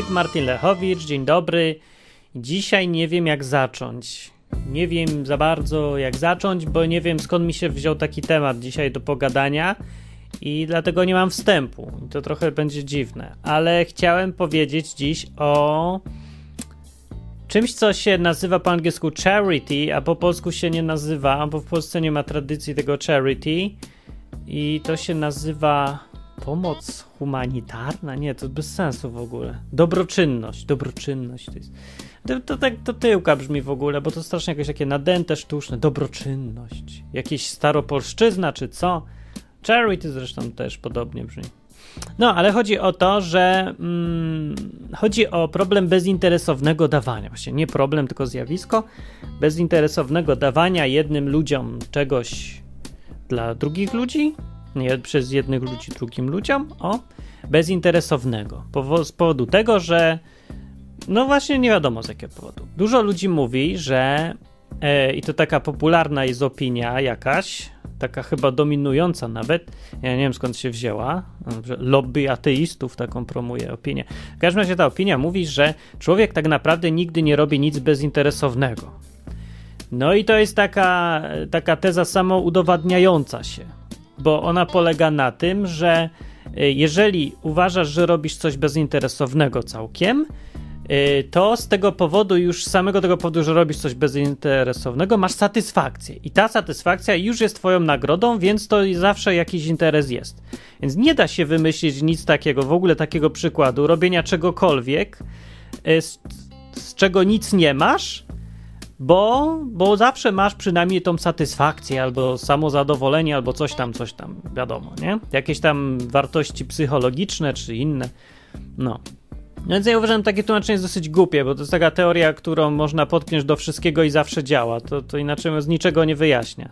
Patryk, Martin Lechowicz, dzień dobry. Dzisiaj nie wiem jak zacząć. Nie wiem za bardzo jak zacząć, bo nie wiem skąd mi się wziął taki temat dzisiaj do pogadania i dlatego nie mam wstępu. To trochę będzie dziwne, ale chciałem powiedzieć dziś o czymś, co się nazywa po angielsku charity, a po polsku się nie nazywa, bo w Polsce nie ma tradycji tego charity i to się nazywa Pomoc humanitarna? Nie, to bez sensu w ogóle. Dobroczynność, dobroczynność to jest. To, to tak to tyłka brzmi w ogóle, bo to strasznie jakieś takie nadęte, sztuczne. Dobroczynność. Jakieś staropolszczyzna czy co? Charity zresztą też podobnie brzmi. No, ale chodzi o to, że mm, chodzi o problem bezinteresownego dawania. Właśnie nie problem, tylko zjawisko bezinteresownego dawania jednym ludziom czegoś dla drugich ludzi, nie, przez jednych ludzi drugim ludziom, o, bezinteresownego. z powodu tego, że no właśnie nie wiadomo z jakiego powodu. Dużo ludzi mówi, że e, i to taka popularna jest opinia jakaś, taka chyba dominująca nawet, ja nie wiem skąd się wzięła, lobby ateistów taką promuje opinię. W każdym razie ta opinia mówi, że człowiek tak naprawdę nigdy nie robi nic bezinteresownego. No i to jest taka, taka teza samoudowadniająca się bo ona polega na tym, że y, jeżeli uważasz, że robisz coś bezinteresownego całkiem, y, to z tego powodu, już samego tego powodu, że robisz coś bezinteresownego, masz satysfakcję. I ta satysfakcja już jest Twoją nagrodą, więc to zawsze jakiś interes jest. Więc nie da się wymyślić nic takiego, w ogóle takiego przykładu, robienia czegokolwiek, y, z, z czego nic nie masz, bo, bo zawsze masz przynajmniej tą satysfakcję, albo samozadowolenie, albo coś tam, coś tam, wiadomo, nie? Jakieś tam wartości psychologiczne czy inne. No. Więc ja uważam, że takie tłumaczenie jest dosyć głupie, bo to jest taka teoria, którą można podpiąć do wszystkiego i zawsze działa. To, to inaczej z niczego nie wyjaśnia.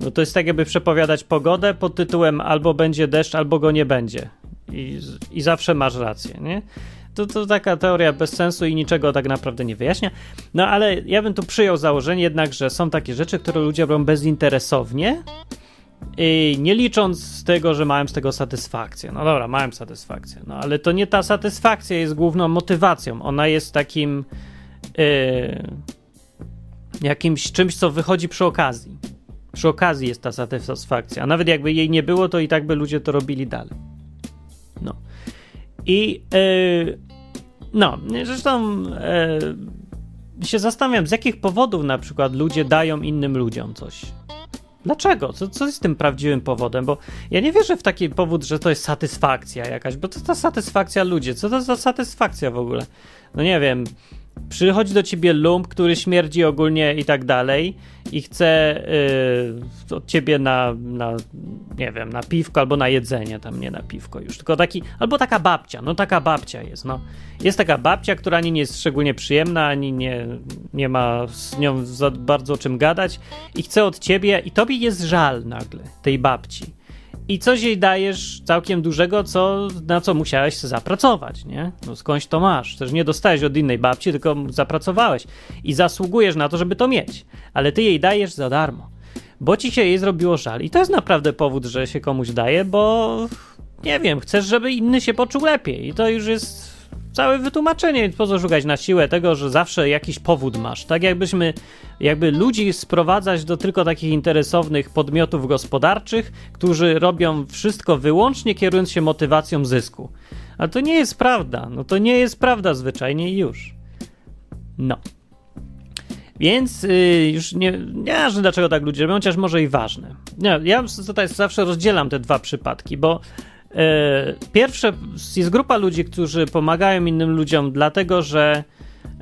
No to jest tak, jakby przepowiadać pogodę pod tytułem albo będzie deszcz, albo go nie będzie. I, i zawsze masz rację, nie? To, to taka teoria bez sensu i niczego tak naprawdę nie wyjaśnia. No ale ja bym tu przyjął założenie jednak, że są takie rzeczy, które ludzie robią bezinteresownie, i nie licząc z tego, że mają z tego satysfakcję. No dobra, mają satysfakcję, no ale to nie ta satysfakcja jest główną motywacją. Ona jest takim yy, jakimś czymś, co wychodzi przy okazji. Przy okazji jest ta satysfakcja. A nawet jakby jej nie było, to i tak by ludzie to robili dalej. No. I yy, no, zresztą yy, się zastanawiam, z jakich powodów na przykład ludzie dają innym ludziom coś. Dlaczego? Co, co jest tym prawdziwym powodem? Bo ja nie wierzę w taki powód, że to jest satysfakcja jakaś, bo to ta satysfakcja ludzie. Co to za satysfakcja w ogóle? No nie wiem przychodzi do ciebie lump, który śmierdzi ogólnie i tak dalej i chce yy, od ciebie na, na, nie wiem, na piwko albo na jedzenie, tam nie na piwko już, tylko taki, albo taka babcia, no taka babcia jest, no. Jest taka babcia, która ani nie jest szczególnie przyjemna, ani nie, nie ma z nią za bardzo o czym gadać i chce od ciebie i tobie jest żal nagle tej babci i coś jej dajesz całkiem dużego, co, na co musiałeś zapracować, nie? No skądś to masz. Też nie dostałeś od innej babci, tylko zapracowałeś i zasługujesz na to, żeby to mieć. Ale ty jej dajesz za darmo, bo ci się jej zrobiło żal. I to jest naprawdę powód, że się komuś daje, bo nie wiem, chcesz, żeby inny się poczuł lepiej. I to już jest całe wytłumaczenie, po co szukać na siłę tego, że zawsze jakiś powód masz. Tak jakbyśmy, jakby ludzi sprowadzać do tylko takich interesownych podmiotów gospodarczych, którzy robią wszystko wyłącznie kierując się motywacją zysku. A to nie jest prawda. No to nie jest prawda zwyczajnie już. No. Więc yy, już nie, nie ważne dlaczego tak ludzie robią, chociaż może i ważne. Nie, ja tutaj zawsze rozdzielam te dwa przypadki, bo pierwsze, jest grupa ludzi, którzy pomagają innym ludziom, dlatego że,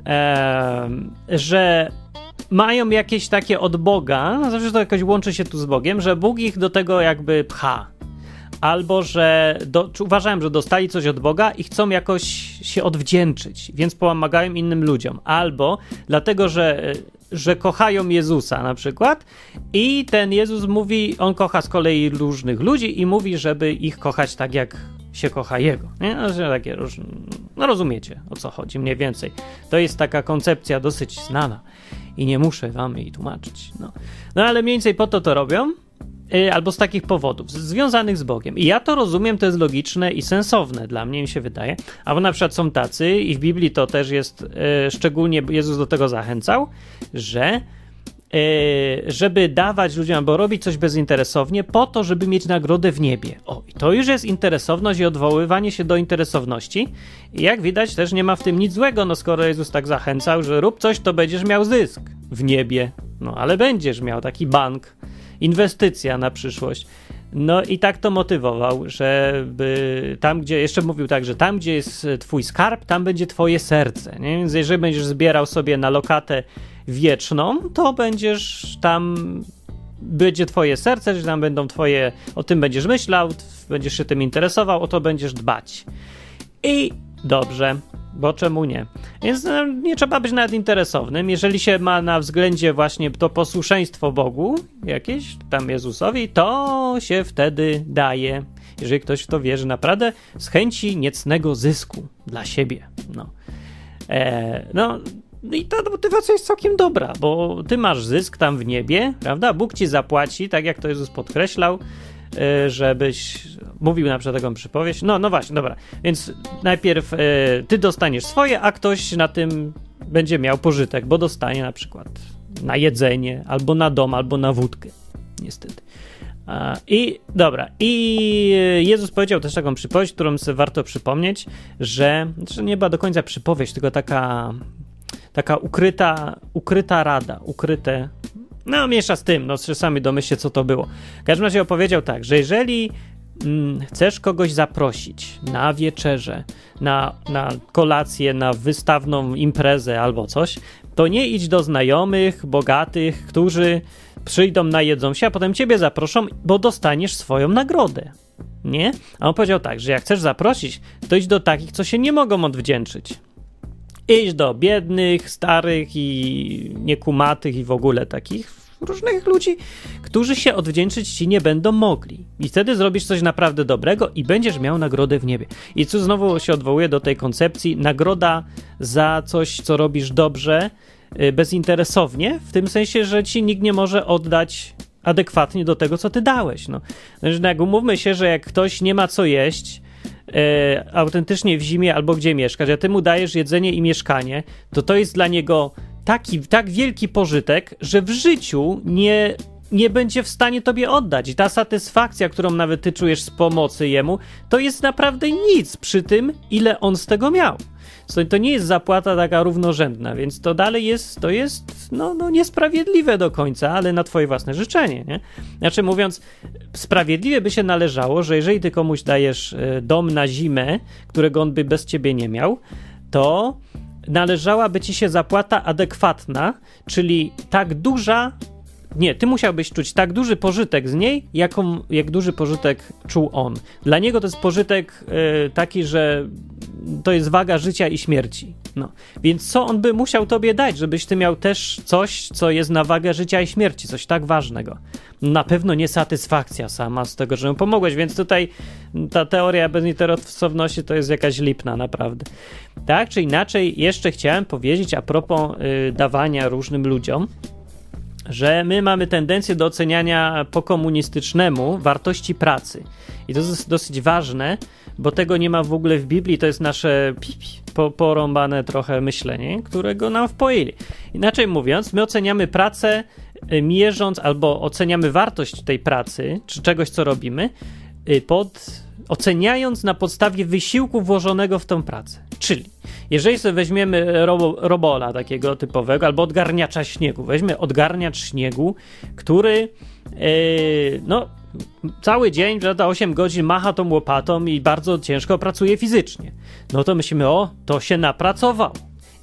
e, że mają jakieś takie od Boga, no zawsze to jakoś łączy się tu z Bogiem, że Bóg ich do tego jakby pcha. Albo że do, uważają, że dostali coś od Boga i chcą jakoś się odwdzięczyć, więc pomagają innym ludziom. Albo dlatego, że że kochają Jezusa na przykład i ten Jezus mówi, on kocha z kolei różnych ludzi i mówi, żeby ich kochać tak jak się kocha jego. Nie? No, takie różne, no rozumiecie o co chodzi mniej więcej. To jest taka koncepcja dosyć znana i nie muszę wam jej tłumaczyć. No, no ale mniej więcej po to to robią albo z takich powodów związanych z Bogiem. I ja to rozumiem, to jest logiczne i sensowne dla mnie, mi się wydaje. Albo na przykład są tacy, i w Biblii to też jest, y, szczególnie Jezus do tego zachęcał, że y, żeby dawać ludziom albo robić coś bezinteresownie po to, żeby mieć nagrodę w niebie. O, i to już jest interesowność i odwoływanie się do interesowności. I jak widać, też nie ma w tym nic złego, no skoro Jezus tak zachęcał, że rób coś, to będziesz miał zysk w niebie. No, ale będziesz miał taki bank inwestycja na przyszłość. No i tak to motywował, żeby tam, gdzie, jeszcze mówił tak, że tam, gdzie jest twój skarb, tam będzie twoje serce, nie? Więc jeżeli będziesz zbierał sobie na lokatę wieczną, to będziesz tam, będzie twoje serce, że tam będą twoje, o tym będziesz myślał, będziesz się tym interesował, o to będziesz dbać. I dobrze, bo czemu nie? Więc no, nie trzeba być nawet interesownym. Jeżeli się ma na względzie właśnie to posłuszeństwo Bogu, jakieś tam Jezusowi, to się wtedy daje. Jeżeli ktoś w to wierzy naprawdę z chęci niecnego zysku dla siebie. No. E, no, i ta motywacja jest całkiem dobra, bo ty masz zysk tam w niebie, prawda? Bóg ci zapłaci, tak jak to Jezus podkreślał, żebyś mówił na przykład taką przypowieść. No, no właśnie, dobra. Więc najpierw e, ty dostaniesz swoje, a ktoś na tym będzie miał pożytek, bo dostanie na przykład na jedzenie, albo na dom, albo na wódkę. Niestety. I dobra, i Jezus powiedział też taką przypowieść, którą sobie warto przypomnieć, że, że nie była do końca przypowieść, tylko taka, taka ukryta, ukryta rada, ukryte. No, miesza z tym, no, sami domyślcie, co to było. W każdym razie opowiedział tak, że jeżeli mm, chcesz kogoś zaprosić na wieczerze, na, na kolację, na wystawną imprezę albo coś, to nie idź do znajomych, bogatych, którzy przyjdą, najedzą się, a potem ciebie zaproszą, bo dostaniesz swoją nagrodę. Nie? A on powiedział tak, że jak chcesz zaprosić, to idź do takich, co się nie mogą odwdzięczyć. Idź do biednych, starych i niekumatych i w ogóle takich różnych ludzi, którzy się odwdzięczyć ci nie będą mogli. I wtedy zrobisz coś naprawdę dobrego i będziesz miał nagrodę w niebie. I tu znowu się odwołuje do tej koncepcji nagroda za coś, co robisz dobrze, y, bezinteresownie, w tym sensie, że ci nikt nie może oddać adekwatnie do tego, co ty dałeś. No. Znaczy, no jak umówmy się, że jak ktoś nie ma co jeść, e, autentycznie w zimie albo gdzie mieszkać, a ty mu dajesz jedzenie i mieszkanie, to to jest dla niego taki, tak wielki pożytek, że w życiu nie, nie będzie w stanie tobie oddać. I ta satysfakcja, którą nawet ty czujesz z pomocy jemu, to jest naprawdę nic przy tym, ile on z tego miał. To nie jest zapłata taka równorzędna, więc to dalej jest, to jest no, no niesprawiedliwe do końca, ale na twoje własne życzenie, nie? Znaczy mówiąc, sprawiedliwie by się należało, że jeżeli ty komuś dajesz e, dom na zimę, którego on by bez ciebie nie miał, to należałaby ci się zapłata adekwatna, czyli tak duża. Nie, ty musiałbyś czuć tak duży pożytek z niej, jaką, jak duży pożytek czuł on. Dla niego to jest pożytek y, taki, że to jest waga życia i śmierci. No. Więc co on by musiał tobie dać, żebyś ty miał też coś, co jest na wagę życia i śmierci, coś tak ważnego? Na pewno nie satysfakcja sama z tego, że mu pomogłeś, więc tutaj ta teoria bezinteresowności to jest jakaś lipna, naprawdę. Tak czy inaczej, jeszcze chciałem powiedzieć a propos y, dawania różnym ludziom, że my mamy tendencję do oceniania po komunistycznemu wartości pracy. I to jest dosyć ważne, bo tego nie ma w ogóle w Biblii, to jest nasze po, porąbane trochę myślenie, którego nam wpoili. Inaczej mówiąc, my oceniamy pracę y, mierząc albo oceniamy wartość tej pracy, czy czegoś, co robimy, y, pod oceniając na podstawie wysiłku włożonego w tą pracę. Czyli, jeżeli sobie weźmiemy robo, robola takiego typowego, albo odgarniacza śniegu, weźmy odgarniacz śniegu, który yy, no, cały dzień, za 8 godzin macha tą łopatą i bardzo ciężko pracuje fizycznie. No to myślimy, o, to się napracował.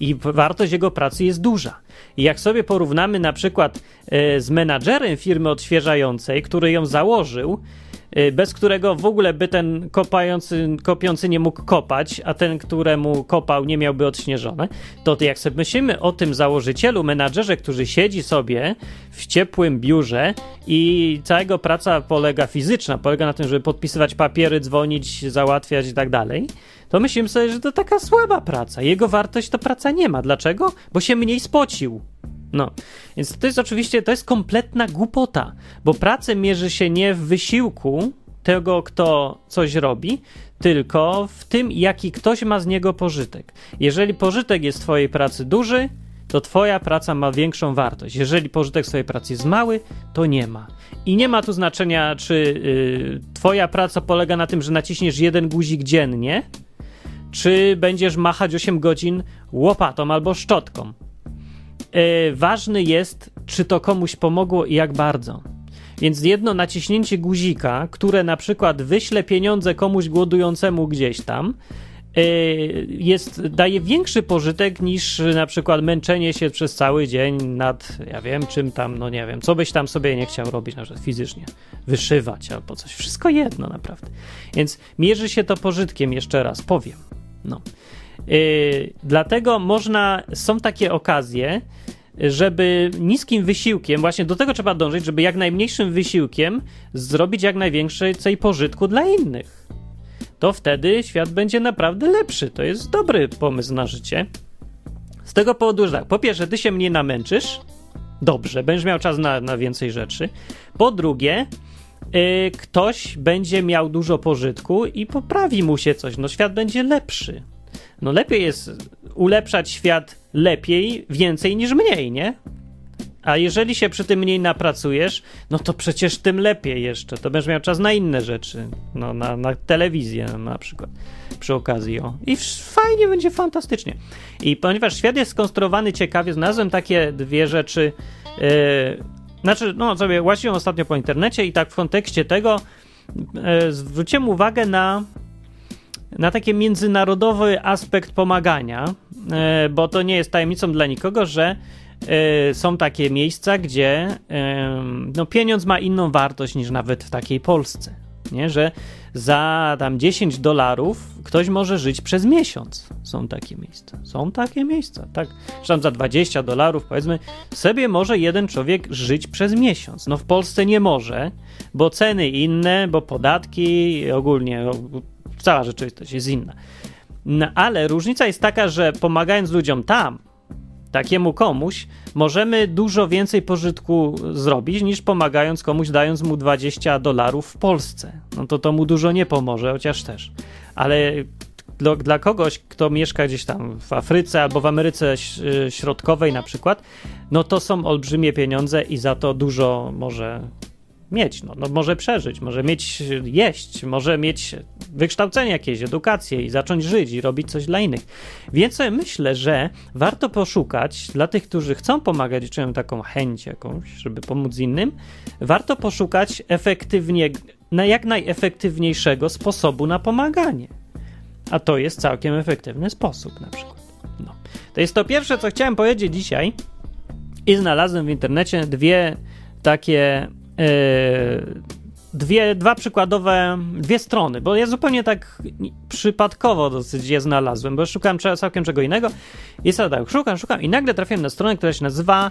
I wartość jego pracy jest duża. I jak sobie porównamy na przykład yy, z menadżerem firmy odświeżającej, który ją założył, bez którego w ogóle by ten kopający, kopiący nie mógł kopać, a ten, któremu kopał, nie miałby odśnieżone, to jak sobie myślimy o tym założycielu, menadżerze, który siedzi sobie w ciepłym biurze i całego praca polega fizyczna, polega na tym, żeby podpisywać papiery, dzwonić, załatwiać i tak dalej, to myślimy sobie, że to taka słaba praca. Jego wartość to praca nie ma. Dlaczego? Bo się mniej spocił. No, więc to jest oczywiście, to jest kompletna głupota, bo pracę mierzy się nie w wysiłku tego, kto coś robi, tylko w tym, jaki ktoś ma z niego pożytek. Jeżeli pożytek jest twojej pracy duży, to twoja praca ma większą wartość. Jeżeli pożytek swojej pracy jest mały, to nie ma. I nie ma tu znaczenia, czy yy, twoja praca polega na tym, że naciśniesz jeden guzik dziennie, czy będziesz machać 8 godzin łopatą albo szczotką. Yy, ważny jest, czy to komuś pomogło i jak bardzo. Więc jedno naciśnięcie guzika, które na przykład wyśle pieniądze komuś głodującemu gdzieś tam, Y, jest, daje większy pożytek niż na przykład męczenie się przez cały dzień nad, ja wiem, czym tam, no nie wiem, co byś tam sobie nie chciał robić, na przykład fizycznie, wyszywać albo coś, wszystko jedno naprawdę. Więc mierzy się to pożytkiem, jeszcze raz powiem. No. Yy, dlatego można, są takie okazje, żeby niskim wysiłkiem, właśnie do tego trzeba dążyć, żeby jak najmniejszym wysiłkiem zrobić jak największej pożytku dla innych to wtedy świat będzie naprawdę lepszy. To jest dobry pomysł na życie. Z tego powodu, że tak, po pierwsze, ty się mnie namęczysz, dobrze, będziesz miał czas na, na więcej rzeczy. Po drugie, yy, ktoś będzie miał dużo pożytku i poprawi mu się coś. No, świat będzie lepszy. No, lepiej jest ulepszać świat lepiej, więcej niż mniej, nie? A jeżeli się przy tym mniej napracujesz, no to przecież tym lepiej jeszcze. To będziesz miał czas na inne rzeczy. No, na, na telewizję na przykład. Przy okazji, o. I fajnie będzie, fantastycznie. I ponieważ świat jest skonstruowany ciekawie, znalazłem takie dwie rzeczy. Yy, znaczy, no sobie łaziłem ostatnio po internecie i tak w kontekście tego yy, zwróciłem uwagę na na taki międzynarodowy aspekt pomagania, yy, bo to nie jest tajemnicą dla nikogo, że Y, są takie miejsca, gdzie no, pieniądz ma inną wartość niż nawet w takiej Polsce. Nie? Że za tam 10 dolarów ktoś może żyć przez miesiąc. Są takie miejsca. Są takie miejsca, tak. Czy tam za 20 dolarów, powiedzmy, sobie może jeden człowiek żyć przez miesiąc. No w Polsce nie może, bo ceny inne, bo podatki, ogólnie cała rzeczywistość jest inna. No, ale różnica jest taka, że pomagając ludziom tam, takiemu komuś możemy dużo więcej pożytku zrobić niż pomagając komuś, dając mu 20 dolarów w Polsce. No to to mu dużo nie pomoże, chociaż też. Ale dla, dla kogoś, kto mieszka gdzieś tam w Afryce albo w Ameryce Środkowej na przykład, no to są olbrzymie pieniądze i za to dużo może mieć. No, no może przeżyć, może mieć jeść, może mieć wykształcenie jakieś, edukację i zacząć żyć i robić coś dla innych. Więc myślę, że warto poszukać dla tych, którzy chcą pomagać i czują taką chęć jakąś, żeby pomóc innym, warto poszukać efektywnie, na jak najefektywniejszego sposobu na pomaganie. A to jest całkiem efektywny sposób na przykład. No. To jest to pierwsze, co chciałem powiedzieć dzisiaj i znalazłem w internecie dwie takie dwie, dwa przykładowe, dwie strony, bo ja zupełnie tak przypadkowo dosyć je znalazłem, bo szukałem całkiem czego innego. I sobie tak szukam, szukam. I nagle trafiłem na stronę, która się nazywa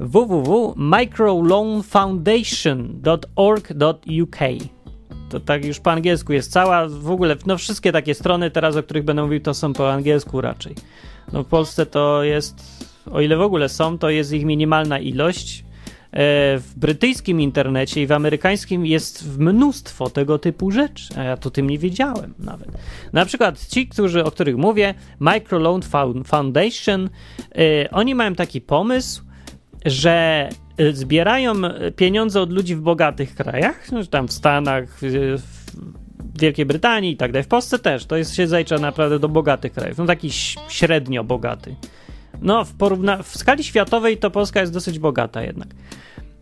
www.microloanfoundation.org.uk to tak już po angielsku jest cała, w ogóle, no wszystkie takie strony teraz, o których będę mówił, to są po angielsku raczej. No w Polsce to jest, o ile w ogóle są, to jest ich minimalna ilość, w brytyjskim internecie i w amerykańskim jest mnóstwo tego typu rzeczy, a ja to tym nie wiedziałem nawet. Na przykład ci, którzy, o których mówię, Microloan Foundation, e, oni mają taki pomysł, że e, zbierają pieniądze od ludzi w bogatych krajach, no, tam w Stanach, w Wielkiej Brytanii i tak dalej. W Polsce też, to jest się zalicza naprawdę do bogatych krajów, no taki średnio bogaty. No, w, porówna- w skali światowej to Polska jest dosyć bogata jednak.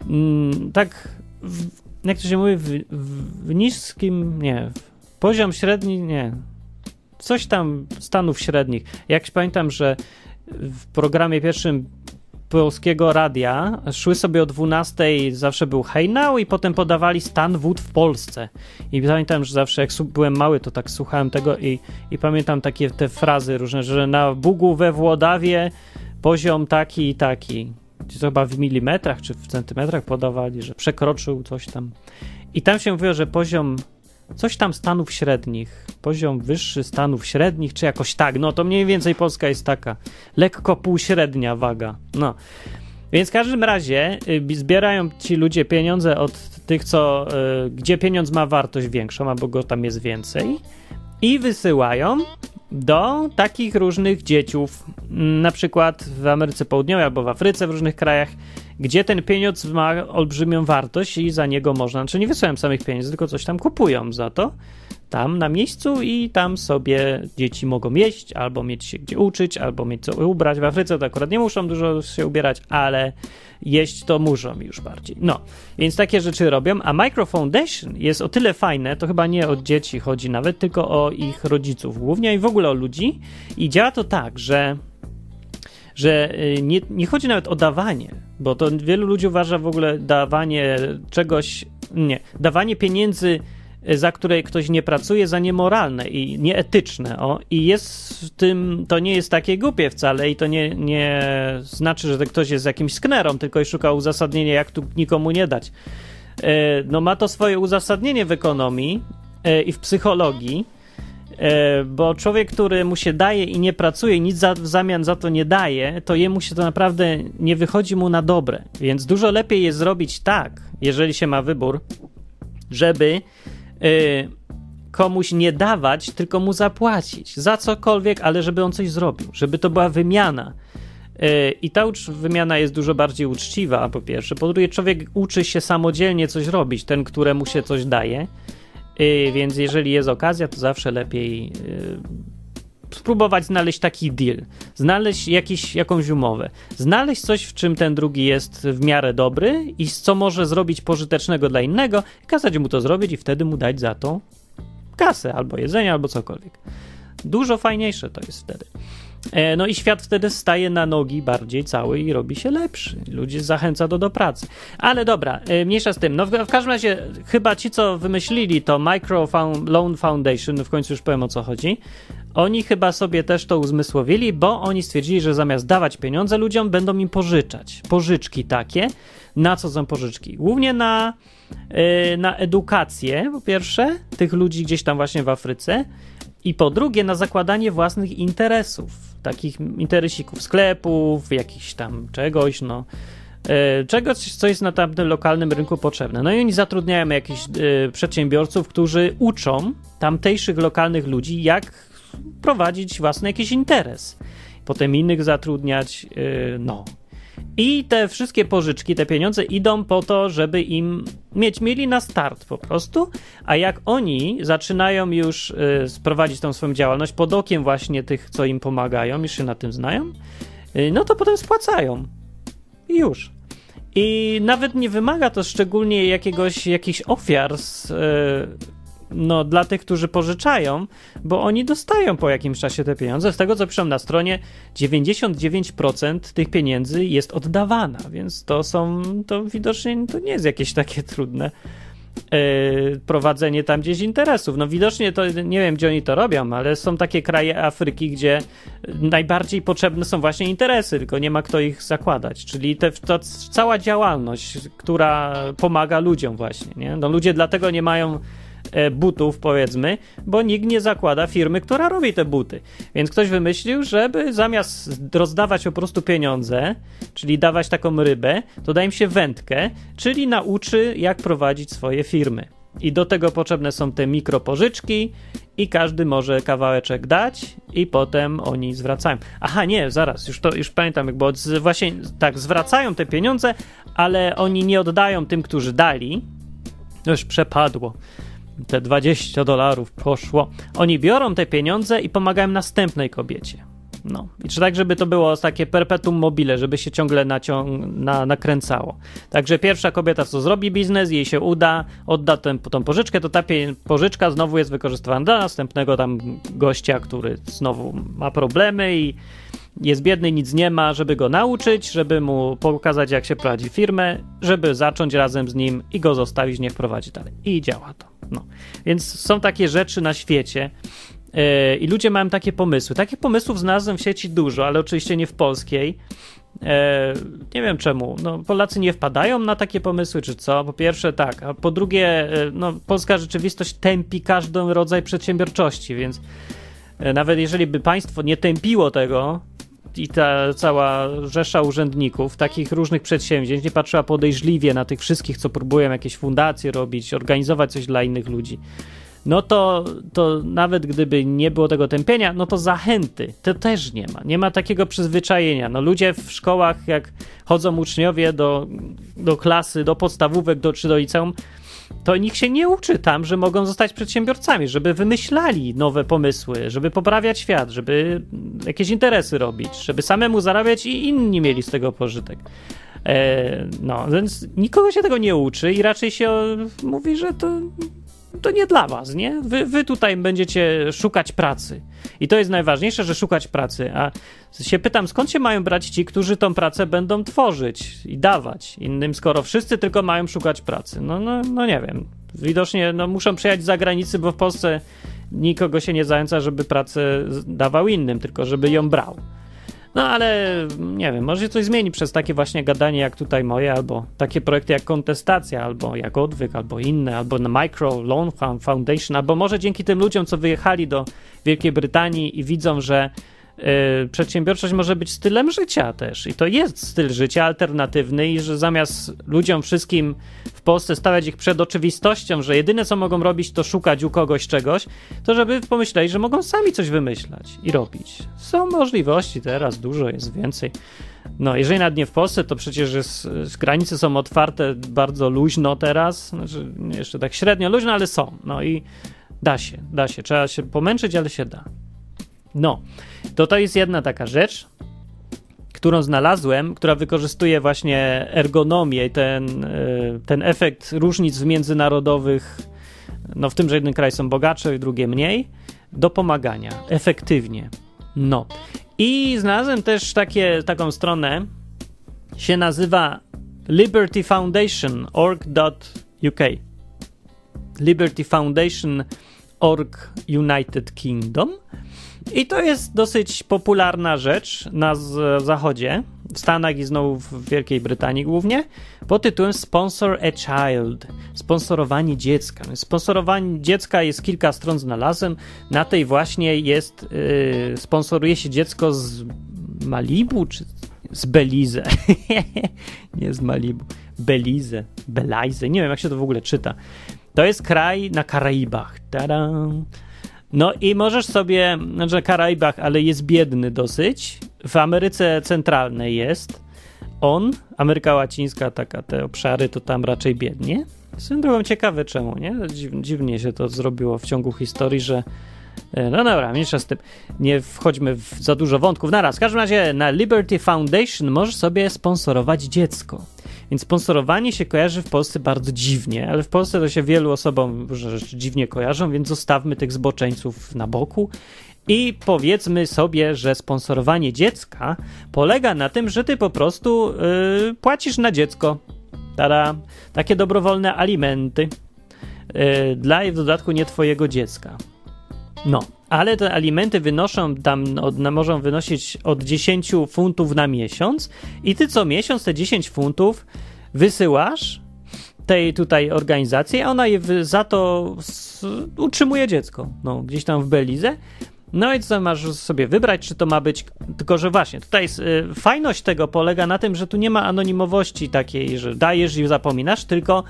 Mm, tak, w, jak to się mówi, w, w, niskim, nie, poziom średni, nie, coś tam Stanów średnich. Jak pamiętam, że w programie pierwszym polskiego radia szły sobie o 12 zawsze był Hey Now i potem podawali stan wód w Polsce. I pamiętam, że zawsze jak byłem mały, to tak słuchałem tego i, i pamiętam takie te frazy różne, że na Bugu we Włodawie poziom taki i taki. To chyba w milimetrach czy w centymetrach podawali, że przekroczył coś tam. I tam się mówiło, że poziom coś tam stanów średnich, poziom wyższy stanów średnich, czy jakoś tak. No to mniej więcej Polska jest taka lekko półśrednia waga. No. Więc w każdym razie y, zbierają ci ludzie pieniądze od tych, co, y, gdzie pieniądz ma wartość większą, albo go tam jest więcej, i wysyłają do takich różnych dzieciów, na przykład w Ameryce Południowej albo w Afryce, w różnych krajach, gdzie ten pieniądz ma olbrzymią wartość i za niego można, znaczy nie wysyłają samych pieniędzy, tylko coś tam kupują za to tam na miejscu i tam sobie dzieci mogą jeść, albo mieć się gdzie uczyć, albo mieć co ubrać. W Afryce to akurat nie muszą dużo się ubierać, ale jeść to muszą już bardziej. No, więc takie rzeczy robią, a Micro Foundation jest o tyle fajne, to chyba nie o dzieci chodzi nawet, tylko o ich rodziców głównie i w ogóle o ludzi i działa to tak, że że y, nie, nie chodzi nawet o dawanie, bo to wielu ludzi uważa w ogóle dawanie czegoś, nie, dawanie pieniędzy za które ktoś nie pracuje, za niemoralne i nieetyczne. O, I jest w tym, to nie jest takie głupie wcale i to nie, nie znaczy, że ktoś jest jakimś sknerą, tylko i szuka uzasadnienia, jak tu nikomu nie dać. E, no ma to swoje uzasadnienie w ekonomii e, i w psychologii, bo człowiek, który mu się daje i nie pracuje, nic za, w zamian za to nie daje, to jemu się to naprawdę nie wychodzi mu na dobre. Więc dużo lepiej jest zrobić tak, jeżeli się ma wybór, żeby Y, komuś nie dawać, tylko mu zapłacić za cokolwiek, ale żeby on coś zrobił, żeby to była wymiana. Y, I ta wymiana jest dużo bardziej uczciwa, po pierwsze. Po drugie, człowiek uczy się samodzielnie coś robić, ten, któremu się coś daje. Y, więc jeżeli jest okazja, to zawsze lepiej spróbować znaleźć taki deal, znaleźć jakiś, jakąś umowę, znaleźć coś, w czym ten drugi jest w miarę dobry i co może zrobić pożytecznego dla innego, kazać mu to zrobić i wtedy mu dać za to kasę albo jedzenie, albo cokolwiek. Dużo fajniejsze to jest wtedy. E, no i świat wtedy staje na nogi bardziej cały i robi się lepszy. Ludzi zachęca do, do pracy. Ale dobra, e, mniejsza z tym. No w, w każdym razie chyba ci, co wymyślili to Micro Loan Foundation, w końcu już powiem o co chodzi, oni chyba sobie też to uzmysłowili, bo oni stwierdzili, że zamiast dawać pieniądze ludziom, będą im pożyczać. Pożyczki takie. Na co są pożyczki? Głównie na, yy, na edukację, po pierwsze, tych ludzi gdzieś tam właśnie w Afryce, i po drugie na zakładanie własnych interesów, takich interesików, sklepów, jakichś tam czegoś, no e, czegoś, co jest na tamtym lokalnym rynku potrzebne. No i oni zatrudniają jakichś y, przedsiębiorców, którzy uczą tamtejszych lokalnych ludzi, jak prowadzić własny jakiś interes. Potem innych zatrudniać, y, no. I te wszystkie pożyczki, te pieniądze idą po to, żeby im mieć mieli na start po prostu, a jak oni zaczynają już y, sprowadzić tą swoją działalność pod okiem właśnie tych, co im pomagają, już się na tym znają, y, no to potem spłacają. Już. I nawet nie wymaga to szczególnie jakiegoś, jakichś ofiar z, no, dla tych, którzy pożyczają, bo oni dostają po jakimś czasie te pieniądze. Z tego, co piszą na stronie, 99% tych pieniędzy jest oddawana, więc to są, to widocznie to nie jest jakieś takie trudne yy, prowadzenie tam gdzieś interesów. No widocznie to, nie wiem, gdzie oni to robią, ale są takie kraje Afryki, gdzie najbardziej potrzebne są właśnie interesy, tylko nie ma kto ich zakładać. Czyli te, to cała działalność, która pomaga ludziom właśnie, nie? No ludzie dlatego nie mają butów, powiedzmy, bo nikt nie zakłada firmy, która robi te buty. Więc ktoś wymyślił, żeby zamiast rozdawać po prostu pieniądze, czyli dawać taką rybę, to daj im się wędkę, czyli nauczy, jak prowadzić swoje firmy. I do tego potrzebne są te mikropożyczki i każdy może kawałeczek dać i potem oni zwracają. Aha, nie, zaraz, już to już pamiętam, bo właśnie tak zwracają te pieniądze, ale oni nie oddają tym, którzy dali. Już przepadło te 20 dolarów poszło. Oni biorą te pieniądze i pomagają następnej kobiecie. No. I czy tak, żeby to było takie perpetuum mobile, żeby się ciągle naciąg- na, nakręcało. Także pierwsza kobieta, co zrobi biznes, jej się uda, odda tę, tą pożyczkę, to ta pożyczka znowu jest wykorzystywana dla następnego tam gościa, który znowu ma problemy i jest biedny, nic nie ma, żeby go nauczyć, żeby mu pokazać, jak się prowadzi firmę, żeby zacząć razem z nim i go zostawić, niech prowadzi dalej. I działa to. No. Więc są takie rzeczy na świecie yy, i ludzie mają takie pomysły. Takich pomysłów znalazłem w sieci dużo, ale oczywiście nie w polskiej. E, nie wiem czemu. No, Polacy nie wpadają na takie pomysły, czy co? Po pierwsze, tak, a po drugie, e, no, polska rzeczywistość tępi każdy rodzaj przedsiębiorczości, więc nawet jeżeli by państwo nie tępiło tego, i ta cała rzesza urzędników, takich różnych przedsięwzięć, nie patrzyła podejrzliwie na tych wszystkich, co próbują jakieś fundacje robić, organizować coś dla innych ludzi, no to, to nawet gdyby nie było tego tępienia, no to zachęty to też nie ma. Nie ma takiego przyzwyczajenia. No ludzie w szkołach, jak chodzą uczniowie do, do klasy, do podstawówek do, czy do liceum, to nikt się nie uczy tam, że mogą zostać przedsiębiorcami, żeby wymyślali nowe pomysły, żeby poprawiać świat, żeby jakieś interesy robić, żeby samemu zarabiać i inni mieli z tego pożytek. E, no, więc nikogo się tego nie uczy i raczej się mówi, że to to nie dla was, nie? Wy, wy tutaj będziecie szukać pracy. I to jest najważniejsze, że szukać pracy. A się pytam, skąd się mają brać ci, którzy tą pracę będą tworzyć i dawać innym, skoro wszyscy tylko mają szukać pracy? No, no, no nie wiem. Widocznie no, muszą przyjechać z zagranicy, bo w Polsce nikogo się nie zająca, żeby pracę dawał innym, tylko żeby ją brał. No ale nie wiem, może się coś zmieni przez takie właśnie gadanie jak tutaj moje, albo takie projekty jak Kontestacja, albo jak Odwyk, albo inne, albo na Micro Loan Foundation, albo może dzięki tym ludziom, co wyjechali do Wielkiej Brytanii i widzą, że przedsiębiorczość może być stylem życia też i to jest styl życia alternatywny i że zamiast ludziom wszystkim w Polsce stawiać ich przed oczywistością, że jedyne co mogą robić to szukać u kogoś czegoś, to żeby pomyśleli, że mogą sami coś wymyślać i robić. Są możliwości teraz, dużo jest więcej. No, jeżeli nawet nie w Polsce, to przecież jest, granice są otwarte bardzo luźno teraz, znaczy jeszcze tak średnio luźno, ale są. No i da się, da się. Trzeba się pomęczyć, ale się da. No, to to jest jedna taka rzecz, którą znalazłem, która wykorzystuje właśnie ergonomię i ten, e, ten efekt różnic międzynarodowych, no w tym, że jeden kraj są bogatsze, drugie mniej, do pomagania efektywnie. No. I znalazłem też takie, taką stronę, się nazywa Liberty Foundation org.uk. Liberty Foundation org United Kingdom. I to jest dosyć popularna rzecz na zachodzie, w Stanach i znowu w Wielkiej Brytanii głównie, pod tytułem Sponsor a Child. Sponsorowanie dziecka. Sponsorowanie dziecka jest kilka stron znalazłem. Na tej właśnie jest, yy, sponsoruje się dziecko z Malibu czy z Belize. Nie z Malibu. Belize, Belize. Nie wiem, jak się to w ogóle czyta. To jest kraj na Karaibach. Tada! No i możesz sobie, znaczy Karaibach, ale jest biedny dosyć. W Ameryce Centralnej jest on, Ameryka Łacińska, taka te obszary, to tam raczej biednie. Swoją drogą ciekawe czemu, nie? Dziwnie się to zrobiło w ciągu historii, że e, no dobra, mniejsza z tym. Nie wchodźmy w za dużo wątków naraz. W każdym razie na Liberty Foundation możesz sobie sponsorować dziecko. Więc sponsorowanie się kojarzy w Polsce bardzo dziwnie, ale w Polsce to się wielu osobom rzeczy dziwnie kojarzą, więc zostawmy tych zboczeńców na boku i powiedzmy sobie, że sponsorowanie dziecka polega na tym, że ty po prostu yy, płacisz na dziecko. Tada, takie dobrowolne alimenty yy, dla i w dodatku nie twojego dziecka. No, ale te alimenty wynoszą tam, od, wynosić od 10 funtów na miesiąc i ty co miesiąc te 10 funtów wysyłasz tej tutaj organizacji, a ona je za to utrzymuje dziecko, no, gdzieś tam w Belize. No i co masz sobie wybrać, czy to ma być. Tylko, że właśnie tutaj jest, y, fajność tego polega na tym, że tu nie ma anonimowości takiej, że dajesz i zapominasz, tylko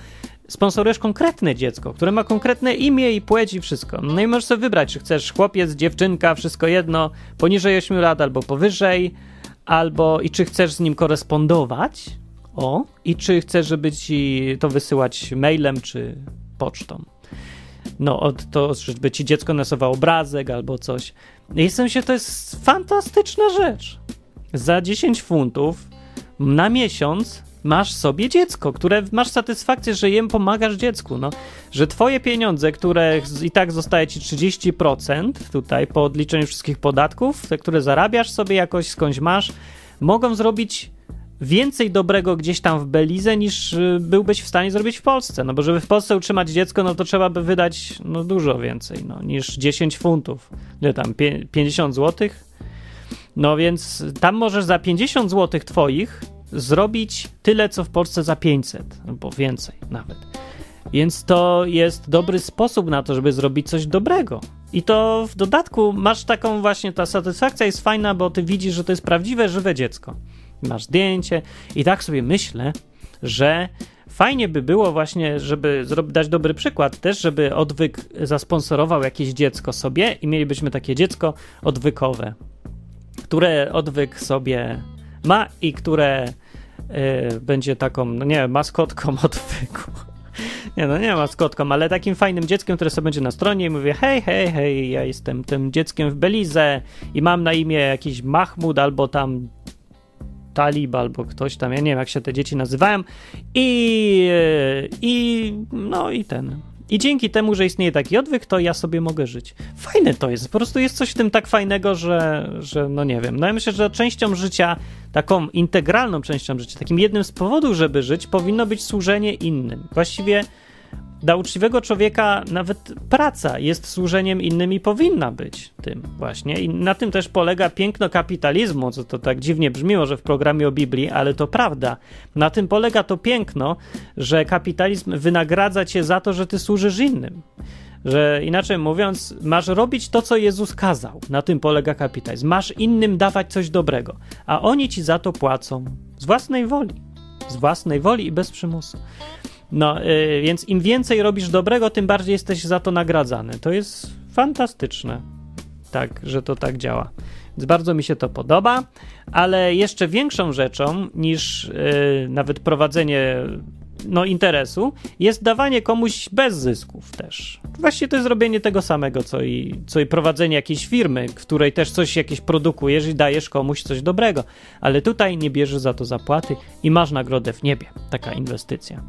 sponsorujesz konkretne dziecko, które ma konkretne imię i płeć i wszystko. No i możesz sobie wybrać, czy chcesz chłopiec, dziewczynka, wszystko jedno, poniżej 8 lat albo powyżej, albo i czy chcesz z nim korespondować, o, i czy chcesz, żeby ci to wysyłać mailem czy pocztą. No, od to, żeby ci dziecko nasowało obrazek albo coś. I w sensie to jest fantastyczna rzecz. Za 10 funtów na miesiąc masz sobie dziecko, które masz satysfakcję, że jem pomagasz dziecku, no. Że twoje pieniądze, które i tak zostaje ci 30% tutaj po odliczeniu wszystkich podatków, te, które zarabiasz sobie jakoś skądś masz, mogą zrobić więcej dobrego gdzieś tam w Belize niż y, byłbyś w stanie zrobić w Polsce. No bo żeby w Polsce utrzymać dziecko, no to trzeba by wydać no, dużo więcej no, niż 10 funtów. Nie tam, 50 złotych? No więc tam możesz za 50 złotych twoich zrobić tyle, co w Polsce za 500, albo więcej nawet. Więc to jest dobry sposób na to, żeby zrobić coś dobrego. I to w dodatku masz taką właśnie, ta satysfakcja jest fajna, bo ty widzisz, że to jest prawdziwe, żywe dziecko. Masz zdjęcie i tak sobie myślę, że fajnie by było właśnie, żeby dać dobry przykład też, żeby odwyk zasponsorował jakieś dziecko sobie i mielibyśmy takie dziecko odwykowe, które odwyk sobie ma i które y, będzie taką, no nie maskotką odwyku. Nie, no nie maskotką, ale takim fajnym dzieckiem, które sobie będzie na stronie i mówię, hej, hej, hej, ja jestem tym dzieckiem w Belize i mam na imię jakiś Mahmud albo tam Talib albo ktoś tam, ja nie wiem jak się te dzieci nazywają i, i no i ten. I dzięki temu, że istnieje taki odwyk, to ja sobie mogę żyć. Fajne to jest, po prostu jest coś w tym tak fajnego, że, że no nie wiem. No ja myślę, że częścią życia, taką integralną częścią życia, takim jednym z powodów, żeby żyć, powinno być służenie innym. Właściwie dla uczciwego człowieka nawet praca jest służeniem innym i powinna być tym właśnie. I na tym też polega piękno kapitalizmu, co to tak dziwnie brzmi może w programie o Biblii, ale to prawda. Na tym polega to piękno, że kapitalizm wynagradza cię za to, że ty służysz innym. Że inaczej mówiąc, masz robić to, co Jezus kazał. Na tym polega kapitalizm. Masz innym dawać coś dobrego, a oni ci za to płacą z własnej woli. Z własnej woli i bez przymusu. No, yy, więc im więcej robisz dobrego, tym bardziej jesteś za to nagradzany. To jest fantastyczne, tak, że to tak działa. Więc bardzo mi się to podoba, ale jeszcze większą rzeczą niż yy, nawet prowadzenie no, interesu jest dawanie komuś bez zysków też. Właściwie to jest robienie tego samego, co i, co i prowadzenie jakiejś firmy, w której też coś jakieś produkujesz i dajesz komuś coś dobrego. Ale tutaj nie bierzesz za to zapłaty i masz nagrodę w niebie. Taka inwestycja.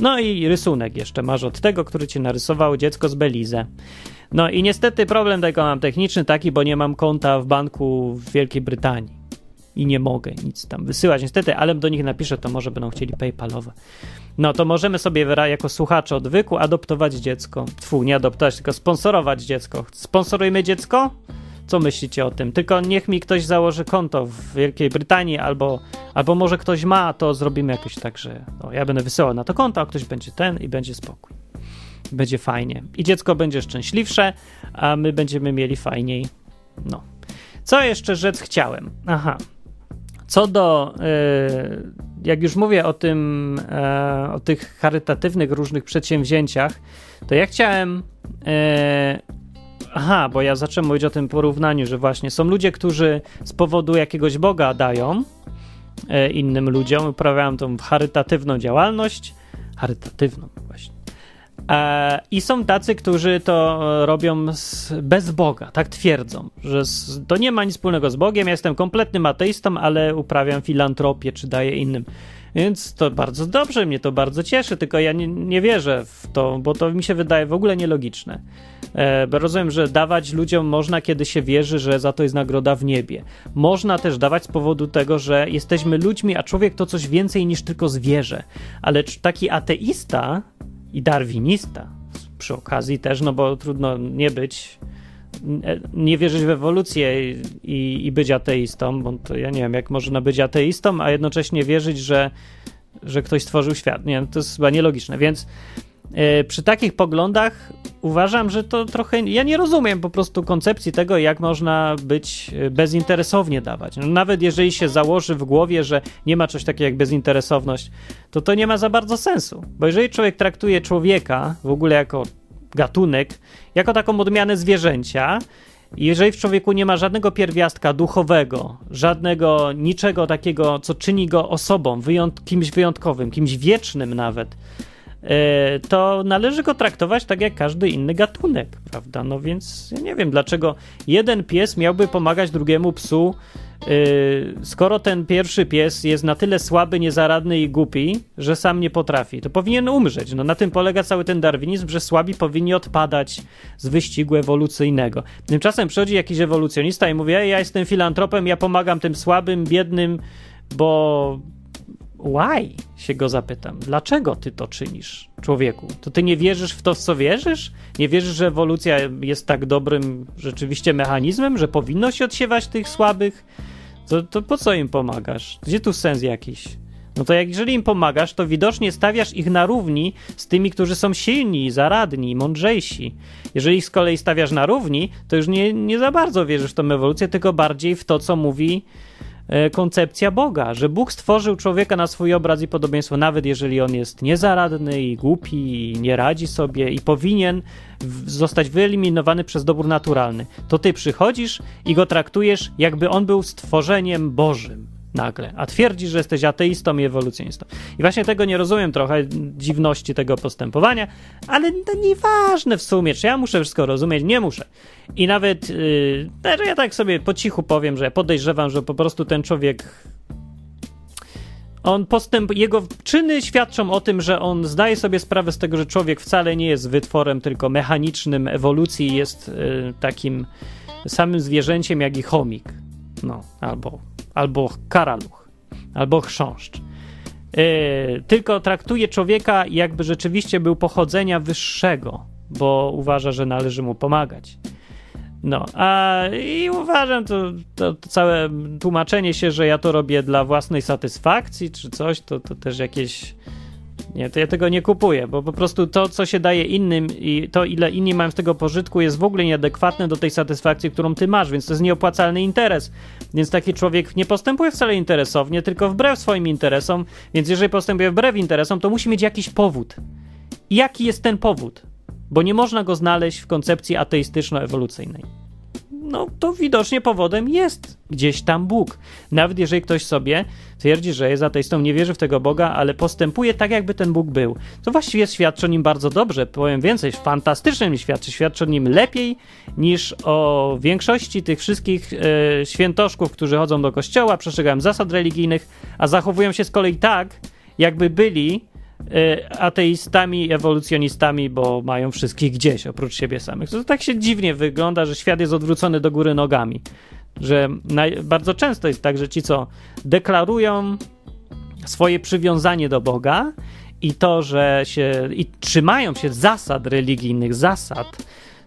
No i rysunek jeszcze masz od tego, który ci narysował dziecko z Belize. No i niestety problem tego mam techniczny taki, bo nie mam konta w banku w Wielkiej Brytanii i nie mogę nic tam wysyłać niestety, ale do nich napiszę, to może będą chcieli PayPalowe. No to możemy sobie jako słuchacze odwyku adoptować dziecko. Tfu, nie adoptować, tylko sponsorować dziecko. Sponsorujmy dziecko? Co myślicie o tym? Tylko niech mi ktoś założy konto w Wielkiej Brytanii, albo, albo może ktoś ma, to zrobimy jakoś tak, że o, ja będę wysyłał na to konto, a ktoś będzie ten i będzie spokój. Będzie fajnie. I dziecko będzie szczęśliwsze, a my będziemy mieli fajniej. No. Co jeszcze rzec chciałem? Aha, co do, e, jak już mówię o tym, e, o tych charytatywnych różnych przedsięwzięciach, to ja chciałem. E, aha, bo ja zacząłem mówić o tym porównaniu, że właśnie są ludzie, którzy z powodu jakiegoś Boga dają innym ludziom, uprawiają tą charytatywną działalność. Charytatywną, właśnie. E, I są tacy, którzy to robią z, bez Boga, tak twierdzą, że z, to nie ma nic wspólnego z Bogiem. Ja jestem kompletnym ateistą, ale uprawiam filantropię czy daję innym. Więc to bardzo dobrze, mnie to bardzo cieszy, tylko ja nie, nie wierzę w to, bo to mi się wydaje w ogóle nielogiczne. E, bo rozumiem, że dawać ludziom można, kiedy się wierzy, że za to jest nagroda w niebie. Można też dawać z powodu tego, że jesteśmy ludźmi, a człowiek to coś więcej niż tylko zwierzę. Ale taki ateista i darwinista przy okazji też, no bo trudno nie być, nie wierzyć w ewolucję i, i być ateistą, bo to ja nie wiem, jak można być ateistą, a jednocześnie wierzyć, że, że ktoś stworzył świat. Nie, to jest chyba nielogiczne, więc E, przy takich poglądach uważam, że to trochę. Ja nie rozumiem po prostu koncepcji tego, jak można być e, bezinteresownie dawać. No, nawet jeżeli się założy w głowie, że nie ma czegoś takiego jak bezinteresowność, to to nie ma za bardzo sensu. Bo jeżeli człowiek traktuje człowieka w ogóle jako gatunek, jako taką odmianę zwierzęcia, jeżeli w człowieku nie ma żadnego pierwiastka duchowego, żadnego niczego takiego, co czyni go osobą, wyjąt kimś wyjątkowym, kimś wiecznym nawet, to należy go traktować tak jak każdy inny gatunek, prawda? No więc ja nie wiem, dlaczego jeden pies miałby pomagać drugiemu psu, e, skoro ten pierwszy pies jest na tyle słaby, niezaradny i głupi, że sam nie potrafi, to powinien umrzeć. No na tym polega cały ten darwinizm, że słabi powinni odpadać z wyścigu ewolucyjnego. Tymczasem przychodzi jakiś ewolucjonista i mówi, ja jestem filantropem, ja pomagam tym słabym, biednym, bo why? się go zapytam. Dlaczego ty to czynisz, człowieku? To ty nie wierzysz w to, w co wierzysz? Nie wierzysz, że ewolucja jest tak dobrym rzeczywiście mechanizmem, że powinno się odsiewać tych słabych? To, to po co im pomagasz? Gdzie tu sens jakiś? No to jak jeżeli im pomagasz, to widocznie stawiasz ich na równi z tymi, którzy są silni, zaradni, mądrzejsi. Jeżeli ich z kolei stawiasz na równi, to już nie, nie za bardzo wierzysz w tą ewolucję, tylko bardziej w to, co mówi koncepcja Boga, że Bóg stworzył człowieka na swój obraz i podobieństwo, nawet jeżeli on jest niezaradny i głupi i nie radzi sobie i powinien zostać wyeliminowany przez dobór naturalny. To ty przychodzisz i go traktujesz, jakby on był stworzeniem Bożym nagle, a twierdzisz, że jesteś ateistą i ewolucjonistą. I właśnie tego nie rozumiem trochę, dziwności tego postępowania, ale to nieważne w sumie, czy ja muszę wszystko rozumieć, nie muszę. I nawet yy, ja tak sobie po cichu powiem, że ja podejrzewam, że po prostu ten człowiek on postęp, jego czyny świadczą o tym, że on zdaje sobie sprawę z tego, że człowiek wcale nie jest wytworem tylko mechanicznym ewolucji, jest y, takim samym zwierzęciem jak i chomik. No, albo albo karaluch, albo chrząszcz. Yy, tylko traktuje człowieka, jakby rzeczywiście był pochodzenia wyższego, bo uważa, że należy mu pomagać. No, a i uważam to, to, to, całe tłumaczenie się, że ja to robię dla własnej satysfakcji czy coś, to, to też jakieś nie, to ja tego nie kupuję, bo po prostu to, co się daje innym i to, ile inni mają z tego pożytku, jest w ogóle nieadekwatne do tej satysfakcji, którą ty masz, więc to jest nieopłacalny interes. Więc taki człowiek nie postępuje wcale interesownie, tylko wbrew swoim interesom, więc jeżeli postępuje wbrew interesom, to musi mieć jakiś powód. I jaki jest ten powód? Bo nie można go znaleźć w koncepcji ateistyczno-ewolucyjnej no to widocznie powodem jest gdzieś tam Bóg. Nawet jeżeli ktoś sobie twierdzi, że jest ateistą, nie wierzy w tego Boga, ale postępuje tak, jakby ten Bóg był, to właściwie świadczy o nim bardzo dobrze. Powiem więcej, fantastycznie mi świadczy. Świadczy o nim lepiej niż o większości tych wszystkich e, świętoszków, którzy chodzą do kościoła, przestrzegają zasad religijnych, a zachowują się z kolei tak, jakby byli ateistami, ewolucjonistami, bo mają wszystkich gdzieś oprócz siebie samych. To tak się dziwnie wygląda, że świat jest odwrócony do góry nogami. Że naj, bardzo często jest tak, że ci, co deklarują swoje przywiązanie do Boga i to, że się i trzymają się zasad religijnych, zasad,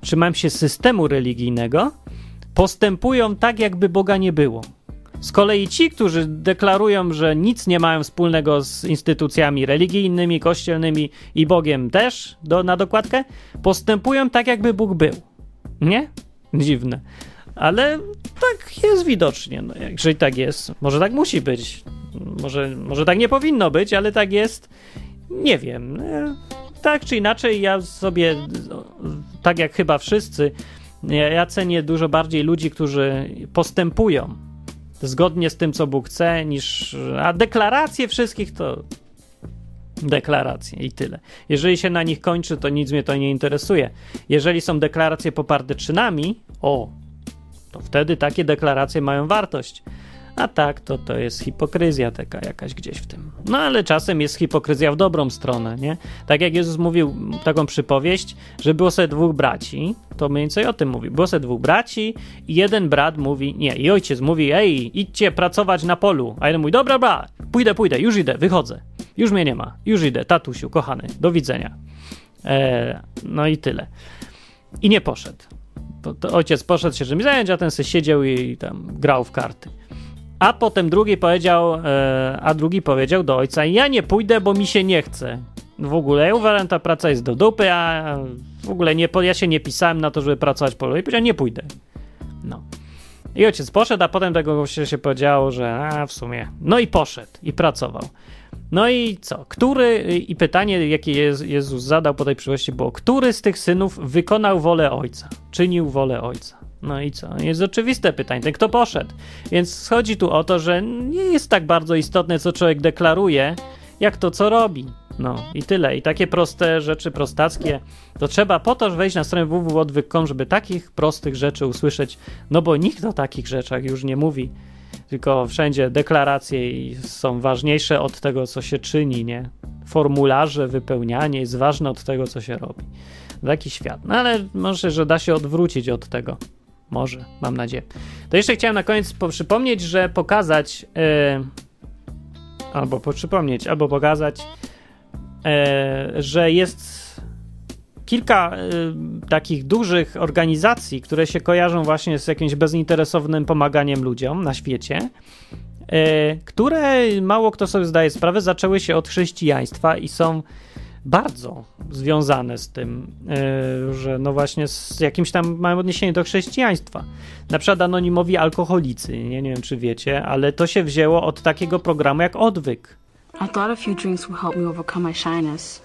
trzymają się systemu religijnego, postępują tak, jakby Boga nie było. Z kolei ci, którzy deklarują, że nic nie mają wspólnego z instytucjami religijnymi, kościelnymi i Bogiem też do, na dokładkę, postępują tak, jakby Bóg był. Nie? Dziwne. Ale tak jest widocznie. No, jeżeli tak jest, może tak musi być. Może, może tak nie powinno być, ale tak jest. Nie wiem. Tak czy inaczej, ja sobie, tak jak chyba wszyscy, ja cenię dużo bardziej ludzi, którzy postępują zgodnie z tym, co Bóg chce, niż. A deklaracje wszystkich to. Deklaracje i tyle. Jeżeli się na nich kończy, to nic mnie to nie interesuje. Jeżeli są deklaracje poparte czynami, o, to wtedy takie deklaracje mają wartość. A tak, to to jest hipokryzja taka jakaś gdzieś w tym. No ale czasem jest hipokryzja w dobrą stronę, nie? Tak jak Jezus mówił taką przypowieść, że było sobie dwóch braci, to mniej więcej o tym mówi. Było sobie dwóch braci i jeden brat mówi, nie, i ojciec mówi, ej, idźcie pracować na polu. A jeden mówi, dobra, bra, pójdę, pójdę, już idę, wychodzę. Już mnie nie ma, już idę, tatusiu, kochany, do widzenia. Eee, no i tyle. I nie poszedł. ojciec poszedł się czymś zająć, a ten sobie siedział i tam grał w karty. A potem drugi powiedział, e, a drugi powiedział do ojca, ja nie pójdę, bo mi się nie chce. W ogóle ja uważam, ta praca jest do dupy, a w ogóle nie, ja się nie pisałem na to, żeby pracować po I powiedział, nie pójdę. No. I ojciec poszedł, a potem tego się, się powiedziało, że a w sumie. No i poszedł i pracował. No i co? Który, i pytanie, jakie Jezus zadał po tej przyszłości było, który z tych synów wykonał wolę ojca? Czynił wolę ojca? No i co? Jest oczywiste pytanie, ten kto poszedł. Więc chodzi tu o to, że nie jest tak bardzo istotne, co człowiek deklaruje, jak to, co robi. No i tyle. I takie proste rzeczy, prostackie, to trzeba po to wejść na stronę www.odwyk.com, żeby takich prostych rzeczy usłyszeć, no bo nikt o takich rzeczach już nie mówi, tylko wszędzie deklaracje są ważniejsze od tego, co się czyni, nie? Formularze, wypełnianie jest ważne od tego, co się robi. Taki świat. No ale może, że da się odwrócić od tego. Może, mam nadzieję. To jeszcze chciałem na koniec przypomnieć, że pokazać, yy, albo przypomnieć, albo pokazać, yy, że jest kilka yy, takich dużych organizacji, które się kojarzą właśnie z jakimś bezinteresownym pomaganiem ludziom na świecie. e, które mało kto sobie zdaje sprawę, zaczęły się od chrześcijaństwa i są bardzo związane z tym, e, że no właśnie z jakimś tam mają odniesienie do chrześcijaństwa. Na przykład anonimowi alkoholicy, nie, nie wiem czy wiecie, ale to się wzięło od takiego programu jak Odwyk. I thought a few drinks would help me overcome my shyness,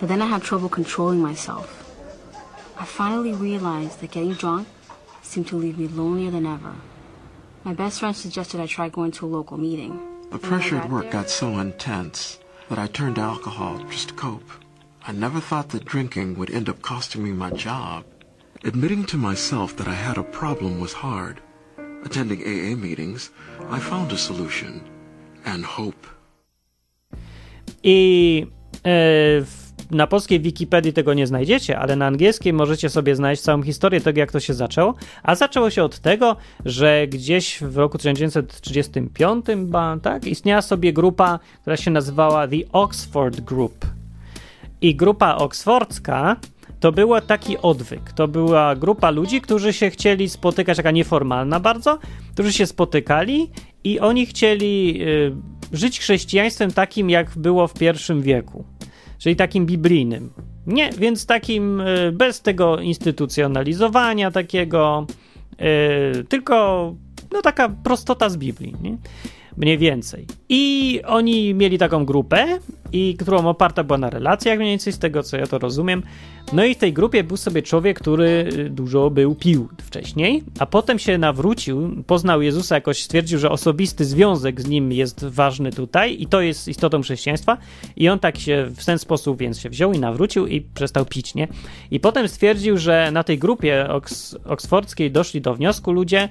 but then I had trouble controlling myself. I finally realized that getting drunk seemed to leave me lonelier than ever. My best friend suggested I try going to a local meeting. The pressure at work got so intense that I turned to alcohol just to cope. I never thought that drinking would end up costing me my job. Admitting to myself that I had a problem was hard. Attending AA meetings, I found a solution and hope. E, eh, na polskiej Wikipedii tego nie znajdziecie, ale na angielskiej możecie sobie znaleźć całą historię tego, jak to się zaczęło. A zaczęło się od tego, że gdzieś w roku 1935 tak, istniała sobie grupa, która się nazywała The Oxford Group. I grupa oksfordzka to był taki odwyk. To była grupa ludzi, którzy się chcieli spotykać, taka nieformalna bardzo, którzy się spotykali i oni chcieli y, żyć chrześcijaństwem takim, jak było w pierwszym wieku czyli takim biblijnym. Nie, więc takim e, bez tego instytucjonalizowania takiego, yy, tylko no taka prostota z Biblii. Nie? Mniej więcej. I oni mieli taką grupę, i którą oparta była na relacjach mniej więcej, z tego co ja to rozumiem. No i w tej grupie był sobie człowiek, który y, dużo był pił wcześniej, a potem się nawrócił, poznał Jezusa, jakoś stwierdził, że osobisty związek z nim jest ważny tutaj i to jest istotą chrześcijaństwa i on tak się w ten sposób więc się wziął i nawrócił i przestał pić, nie? I potem stwierdził, że na tej grupie oks oksfordzkiej doszli do wniosku ludzie,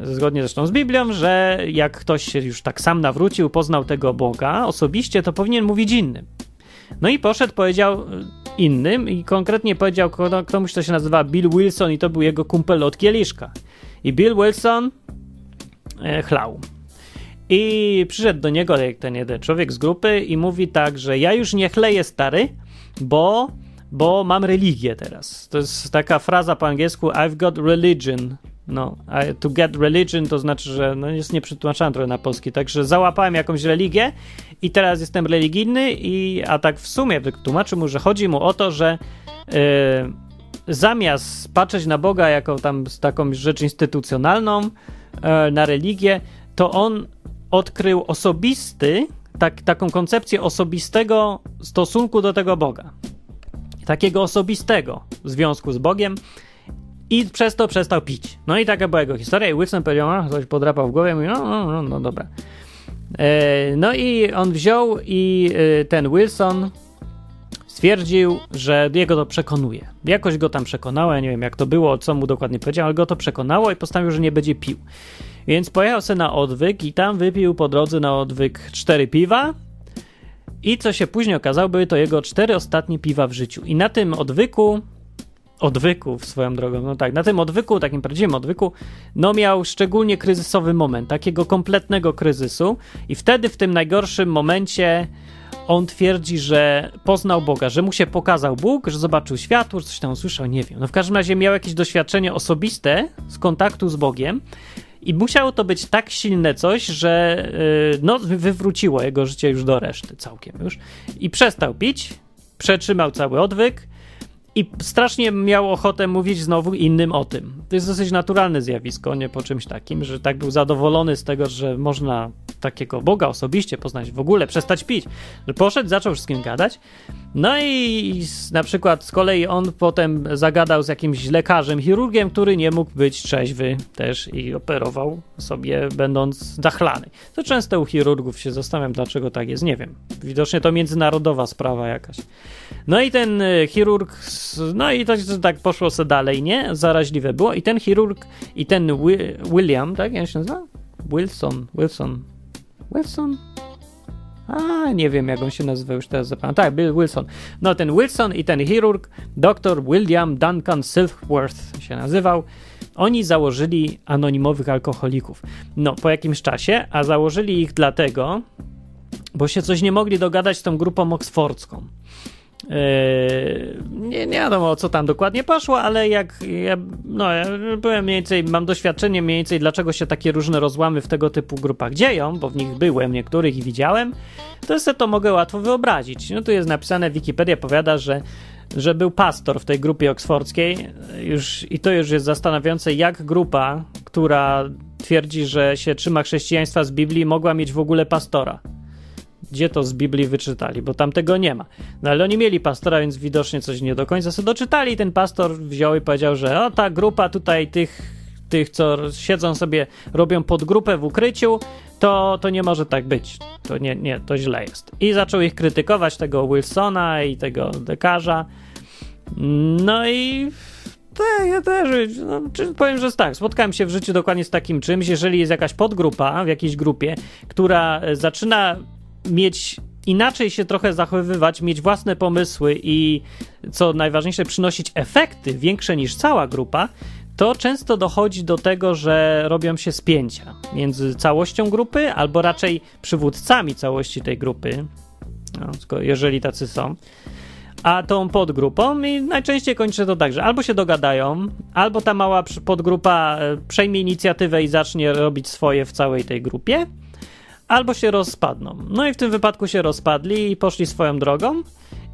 zgodnie zresztą z Biblią, że jak ktoś się już tak sam nawrócił, poznał tego Boga osobiście, to powinien mówić innym. No i poszedł, powiedział e, innym i konkretnie powiedział komuś, kto się nazywa Bill Wilson i to był jego kumpel od kieliszka. I Bill Wilson e, chlał. I przyszedł do niego ten jeden człowiek z grupy i mówi tak, że ja już nie chleję stary, bo, bo mam religię teraz. To jest taka fraza po angielsku I've got religion. No, to get religion to znaczy, że no jest nieprzetłumaczane trochę na polski, także załapałem jakąś religię i teraz jestem religijny i a tak w sumie tłumaczy mu, że chodzi mu o to, że yy, zamiast patrzeć na Boga jako tam taką rzecz instytucjonalną, yy, na religię, to on odkrył osobisty, tak, taką koncepcję osobistego stosunku do tego Boga. Takiego osobistego związku z Bogiem, i przez to przestał pić. No i taka była jego historia. I Wilson powiedział, coś podrapał w głowie. Mówi, no, no, no, no dobra. E, no i on wziął i e, ten Wilson stwierdził, że jego to przekonuje. Jakoś go tam przekonało, ja nie wiem jak to było, co mu dokładnie powiedział, ale go to przekonało i postanowił, że nie będzie pił. Więc pojechał sobie na odwyk i tam wypił po drodze na odwyk cztery piwa. I co się później okazało, były to jego cztery ostatnie piwa w życiu. I na tym odwyku odwyku swoją drogą, no tak, na tym odwyku, takim prawdziwym odwyku, no miał szczególnie kryzysowy moment, takiego kompletnego kryzysu i wtedy w tym najgorszym momencie on twierdzi, że poznał Boga, że mu się pokazał Bóg, że zobaczył światło, że coś tam usłyszał, nie wiem. No w każdym razie miał jakieś doświadczenie osobiste z kontaktu z Bogiem i musiało to być tak silne coś, że yy, no, wywróciło jego życie już do reszty całkiem już i przestał pić, przetrzymał cały odwyk, i strasznie miał ochotę mówić znowu innym o tym. To jest dosyć naturalne zjawisko, nie po czymś takim, że tak był zadowolony z tego, że można takiego Boga osobiście poznać, w ogóle przestać pić. Że poszedł, zaczął wszystkim gadać. No i na przykład z kolei on potem zagadał z jakimś lekarzem, chirurgiem, który nie mógł być trzeźwy też i operował sobie będąc zachlany. To często u chirurgów się zastanawiam, dlaczego tak jest, nie wiem. Widocznie to międzynarodowa sprawa jakaś. No i ten e, chirurg, no i to, tak poszło sobie dalej, nie? Zaraźliwe było. I ten chirurg, i ten Wi William, tak? Jak się nazywa? Wilson, Wilson, Wilson? A, nie wiem jak on się nazywa już teraz zapamiętam. Tak, Bill Wilson. No ten Wilson i ten chirurg, dr William Duncan Silkworth się nazywał. Oni założyli anonimowych alkoholików. No, po jakimś czasie, a założyli ich dlatego, bo się coś nie mogli dogadać z tą grupą oksfordzką. Yy, nie, nie wiadomo o co tam dokładnie poszło, ale jak ja, no, ja byłem mniej więcej, mam doświadczenie mniej więcej dlaczego się takie różne rozłamy w tego typu grupach dzieją, bo w nich byłem niektórych i widziałem, to sobie to mogę łatwo wyobrazić. No tu jest napisane, Wikipedia powiada, że że był pastor w tej grupie oksfordzkiej już, i to już jest zastanawiające, jak grupa, która twierdzi, że się trzyma chrześcijaństwa z Biblii, mogła mieć w ogóle pastora gdzie to z Biblii wyczytali, bo tam tego nie ma. No ale oni mieli pastora, więc widocznie coś nie do końca sobie doczytali i ten pastor wziął i powiedział, że o ta grupa tutaj tych, tych co siedzą sobie, robią podgrupę w ukryciu, to, to nie może tak być. To nie, nie, to źle jest. I zaczął ich krytykować, tego Wilsona i tego dekarza. No i tak, ja też. No, powiem, że tak. Spotkałem się w życiu dokładnie z takim czymś. Jeżeli jest jakaś podgrupa w jakiejś grupie, która zaczyna mieć inaczej się trochę zachowywać, mieć własne pomysły i co najważniejsze, przynosić efekty większe niż cała grupa, to często dochodzi do tego, że robią się spięcia między całością grupy, albo raczej przywódcami całości tej grupy, no, jeżeli tacy są, a tą podgrupą i najczęściej kończy to tak, że albo się dogadają, albo ta mała podgrupa e, przejmie inicjatywę i zacznie robić swoje w całej tej grupie, albo się rozpadną. No i w tym wypadku się rozpadli i poszli swoją drogą.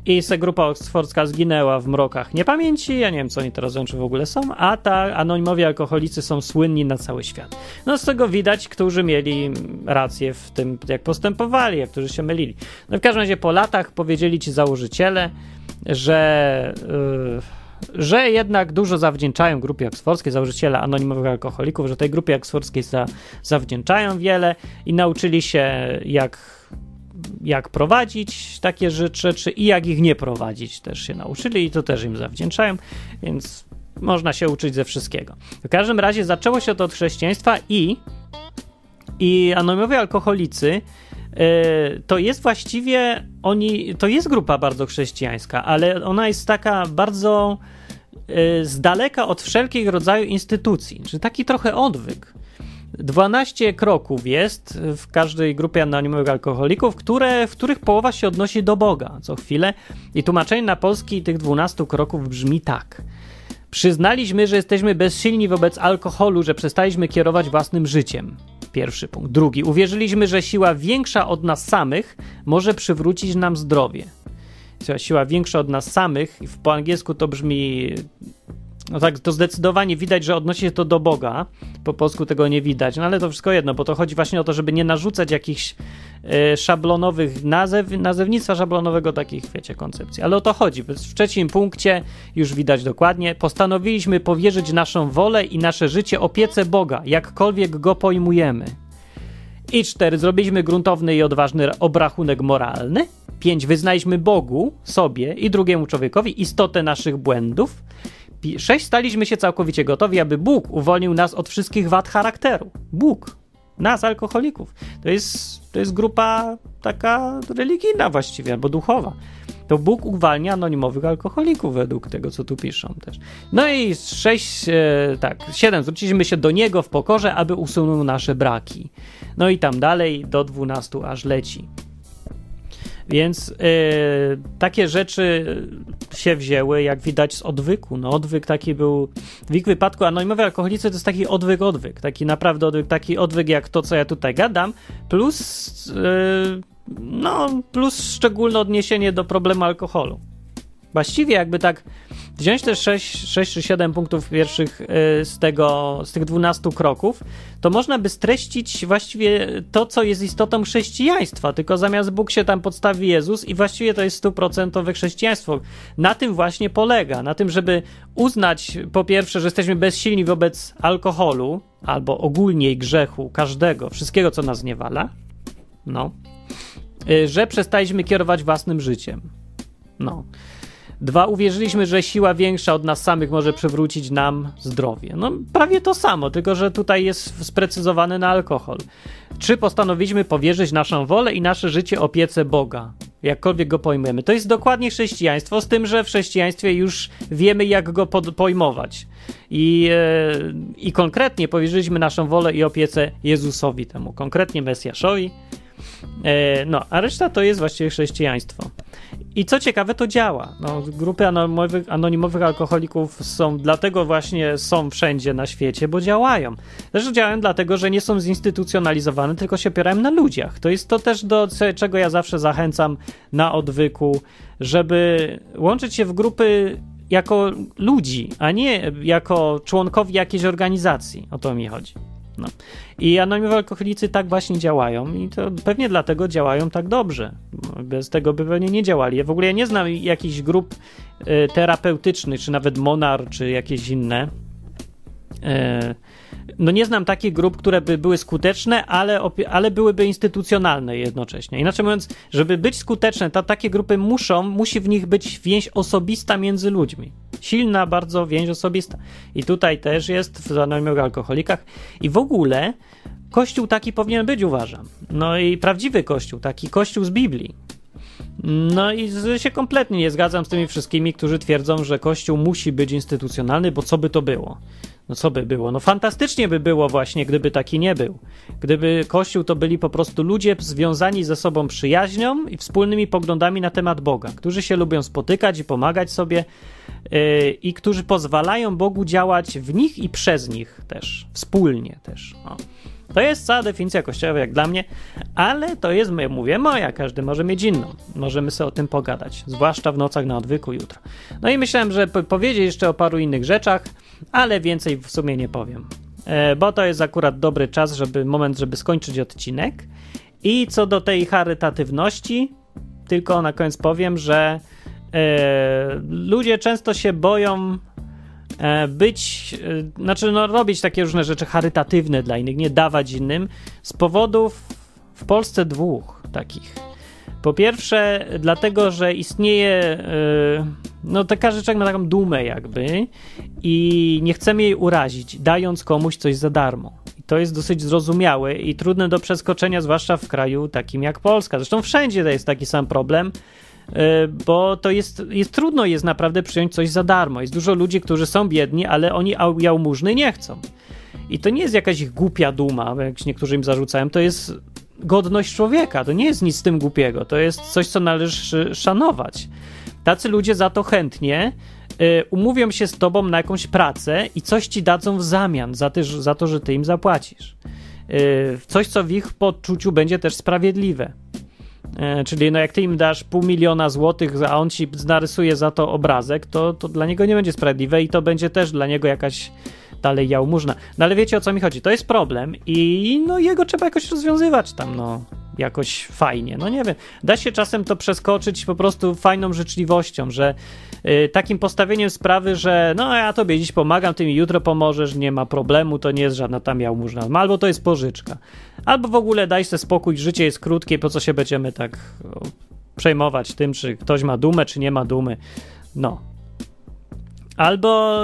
I se grupa oksfordzka zginęła w mrokach niepamięci. Ja nie wiem, co oni teraz czy w ogóle są. A ta anonimowi alkoholicy są słynni na cały świat. No z tego widać, którzy mieli rację w tym, jak postępowali, jak którzy się mylili. No w każdym razie po latach powiedzieli ci założyciele, że. Yy, że jednak dużo zawdzięczają grupie oksfordzkiej, założyciele anonimowych alkoholików, że tej grupie oksfordzkiej za, zawdzięczają wiele i nauczyli się jak, jak prowadzić takie rzeczy i jak ich nie prowadzić też się nauczyli i to też im zawdzięczają, więc można się uczyć ze wszystkiego. W każdym razie zaczęło się to od chrześcijaństwa i i anonimowi alkoholicy to jest właściwie oni, to jest grupa bardzo chrześcijańska, ale ona jest taka bardzo e, z daleka od wszelkiego rodzaju instytucji, czy taki trochę odwyk. 12 kroków jest w każdej grupie anonimowych alkoholików, które, w których połowa się odnosi do Boga co chwilę. I tłumaczenie na polski tych 12 kroków brzmi tak. Przyznaliśmy, że jesteśmy bezsilni wobec alkoholu, że przestaliśmy kierować własnym życiem. Pierwszy punkt. Drugi. Uwierzyliśmy, że siła większa od nas samych może przywrócić nam zdrowie. Siła większa od nas samych, po angielsku to brzmi no tak, to zdecydowanie widać, że odnosi się to do Boga. Po polsku tego nie widać, no ale to wszystko jedno, bo to chodzi właśnie o to, żeby nie narzucać jakichś e, szablonowych nazew, nazewnictwa szablonowego takich, wiecie, koncepcji. Ale o to chodzi. W trzecim punkcie już widać dokładnie. Postanowiliśmy powierzyć naszą wolę i nasze życie opiece Boga, jakkolwiek go pojmujemy. I cztery. Zrobiliśmy gruntowny i odważny obrachunek moralny. Pięć. Wyznaliśmy Bogu, sobie i drugiemu człowiekowi istotę naszych błędów. 6 staliśmy się całkowicie gotowi, aby Bóg uwolnił nas od wszystkich wad charakteru. Bóg. Nas, alkoholików. To jest, to jest grupa taka religijna właściwie, albo duchowa. To Bóg uwalnia anonimowych alkoholików według tego, co tu piszą też. No i 6, e, tak, 7. Zwróciliśmy się do Niego w pokorze, aby usunął nasze braki. No i tam dalej do 12 aż leci. Więc yy, takie rzeczy się wzięły, jak widać, z odwyku. No, odwyk taki był. W ich wypadku anonimowi alkoholicy to jest taki odwyk, odwyk. Taki naprawdę odwyk, taki odwyk jak to, co ja tutaj gadam, plus. Yy, no, plus szczególne odniesienie do problemu alkoholu. Właściwie, jakby tak wziąć te 6, 6 czy 7 punktów pierwszych y, z, tego, z tych 12 kroków, to można by streścić właściwie to, co jest istotą chrześcijaństwa, tylko zamiast Bóg się tam podstawi Jezus i właściwie to jest stuprocentowe chrześcijaństwo. Na tym właśnie polega, na tym, żeby uznać po pierwsze, że jesteśmy bezsilni wobec alkoholu, albo ogólnie grzechu, każdego, wszystkiego, co nas niewala, no, y, że przestaliśmy kierować własnym życiem. No. Dwa, uwierzyliśmy, że siła większa od nas samych może przywrócić nam zdrowie. No, prawie to samo, tylko że tutaj jest sprecyzowane na alkohol. Trzy, postanowiliśmy powierzyć naszą wolę i nasze życie opiece Boga, jakkolwiek go pojmujemy. To jest dokładnie chrześcijaństwo, z tym, że w chrześcijaństwie już wiemy, jak go pojmować. I, e, I konkretnie powierzyliśmy naszą wolę i opiecę Jezusowi, temu konkretnie Mesjaszowi. E, no, a reszta to jest właściwie chrześcijaństwo. I co ciekawe, to działa. No, grupy anonimowych, anonimowych alkoholików są, dlatego właśnie są wszędzie na świecie, bo działają. Zresztą działają dlatego, że nie są zinstytucjonalizowane, tylko się opierają na ludziach. To jest to też do czego ja zawsze zachęcam na odwyku, żeby łączyć się w grupy jako ludzi, a nie jako członkowi jakiejś organizacji. O to mi chodzi. No. I anonimowi alkoholicy tak właśnie działają i to pewnie dlatego działają tak dobrze. Bez tego by pewnie nie działali. Ja w ogóle nie znam jakichś grup y, terapeutycznych, czy nawet Monar, czy jakieś inne. Y, no nie znam takich grup, które by były skuteczne, ale, ale byłyby instytucjonalne jednocześnie. Inaczej mówiąc, żeby być skuteczne, to takie grupy muszą, musi w nich być więź osobista między ludźmi. Silna bardzo więź osobista. I tutaj też jest w anonimowych alkoholikach. I w ogóle kościół taki powinien być, uważam. No i prawdziwy kościół, taki kościół z Biblii. No i się kompletnie nie zgadzam z tymi wszystkimi, którzy twierdzą, że kościół musi być instytucjonalny, bo co by to było? No co by było? No fantastycznie by było właśnie, gdyby taki nie był. Gdyby Kościół to byli po prostu ludzie związani ze sobą przyjaźnią i wspólnymi poglądami na temat Boga, którzy się lubią spotykać i pomagać sobie yy, i którzy pozwalają Bogu działać w nich i przez nich też, wspólnie też. O. To jest cała definicja kościoła, jak dla mnie, ale to jest, mówię, moja, każdy może mieć inną. Możemy sobie o tym pogadać, zwłaszcza w nocach na odwyku jutro. No i myślałem, że powiedzieć jeszcze o paru innych rzeczach, ale więcej w sumie nie powiem, e, bo to jest akurat dobry czas, żeby moment, żeby skończyć odcinek. I co do tej charytatywności, tylko na koniec powiem, że e, ludzie często się boją być, e, znaczy no, robić takie różne rzeczy charytatywne dla innych, nie dawać innym, z powodów w Polsce dwóch takich. Po pierwsze, dlatego, że istnieje, e, no taka rzecz ma taką dumę jakby i nie chcemy jej urazić, dając komuś coś za darmo. I to jest dosyć zrozumiałe i trudne do przeskoczenia, zwłaszcza w kraju takim jak Polska. Zresztą wszędzie to jest taki sam problem, E, bo to jest, jest trudno jest naprawdę przyjąć coś za darmo. Jest dużo ludzi, którzy są biedni, ale oni jałmużny nie chcą. I to nie jest jakaś ich głupia duma, jak niektórzy im zarzucają, to jest godność człowieka. To nie jest nic z tym głupiego. To jest coś, co należy szanować. Tacy ludzie za to chętnie y, umówią się z tobą na jakąś pracę i coś ci dadzą w zamian za, ty, za to, że ty im zapłacisz. Y, coś, co w ich poczuciu będzie też sprawiedliwe. E, czyli no jak ty im dasz pół miliona złotych, a on ci narysuje za to obrazek, to, to dla niego nie będzie sprawiedliwe i to będzie też dla niego jakaś dalej jałmużna. No ale wiecie o co mi chodzi? To jest problem i no jego trzeba jakoś rozwiązywać tam, no jakoś fajnie. No nie wiem, da się czasem to przeskoczyć po prostu fajną życzliwością, że y, takim postawieniem sprawy, że no ja tobie dziś pomagam, ty mi jutro pomożesz, nie ma problemu, to nie jest żadna tam jałmużna, no, albo to jest pożyczka. Albo w ogóle daj sobie spokój, życie jest krótkie, po co się będziemy tak przejmować tym, czy ktoś ma dumę, czy nie ma dumy. No, Albo,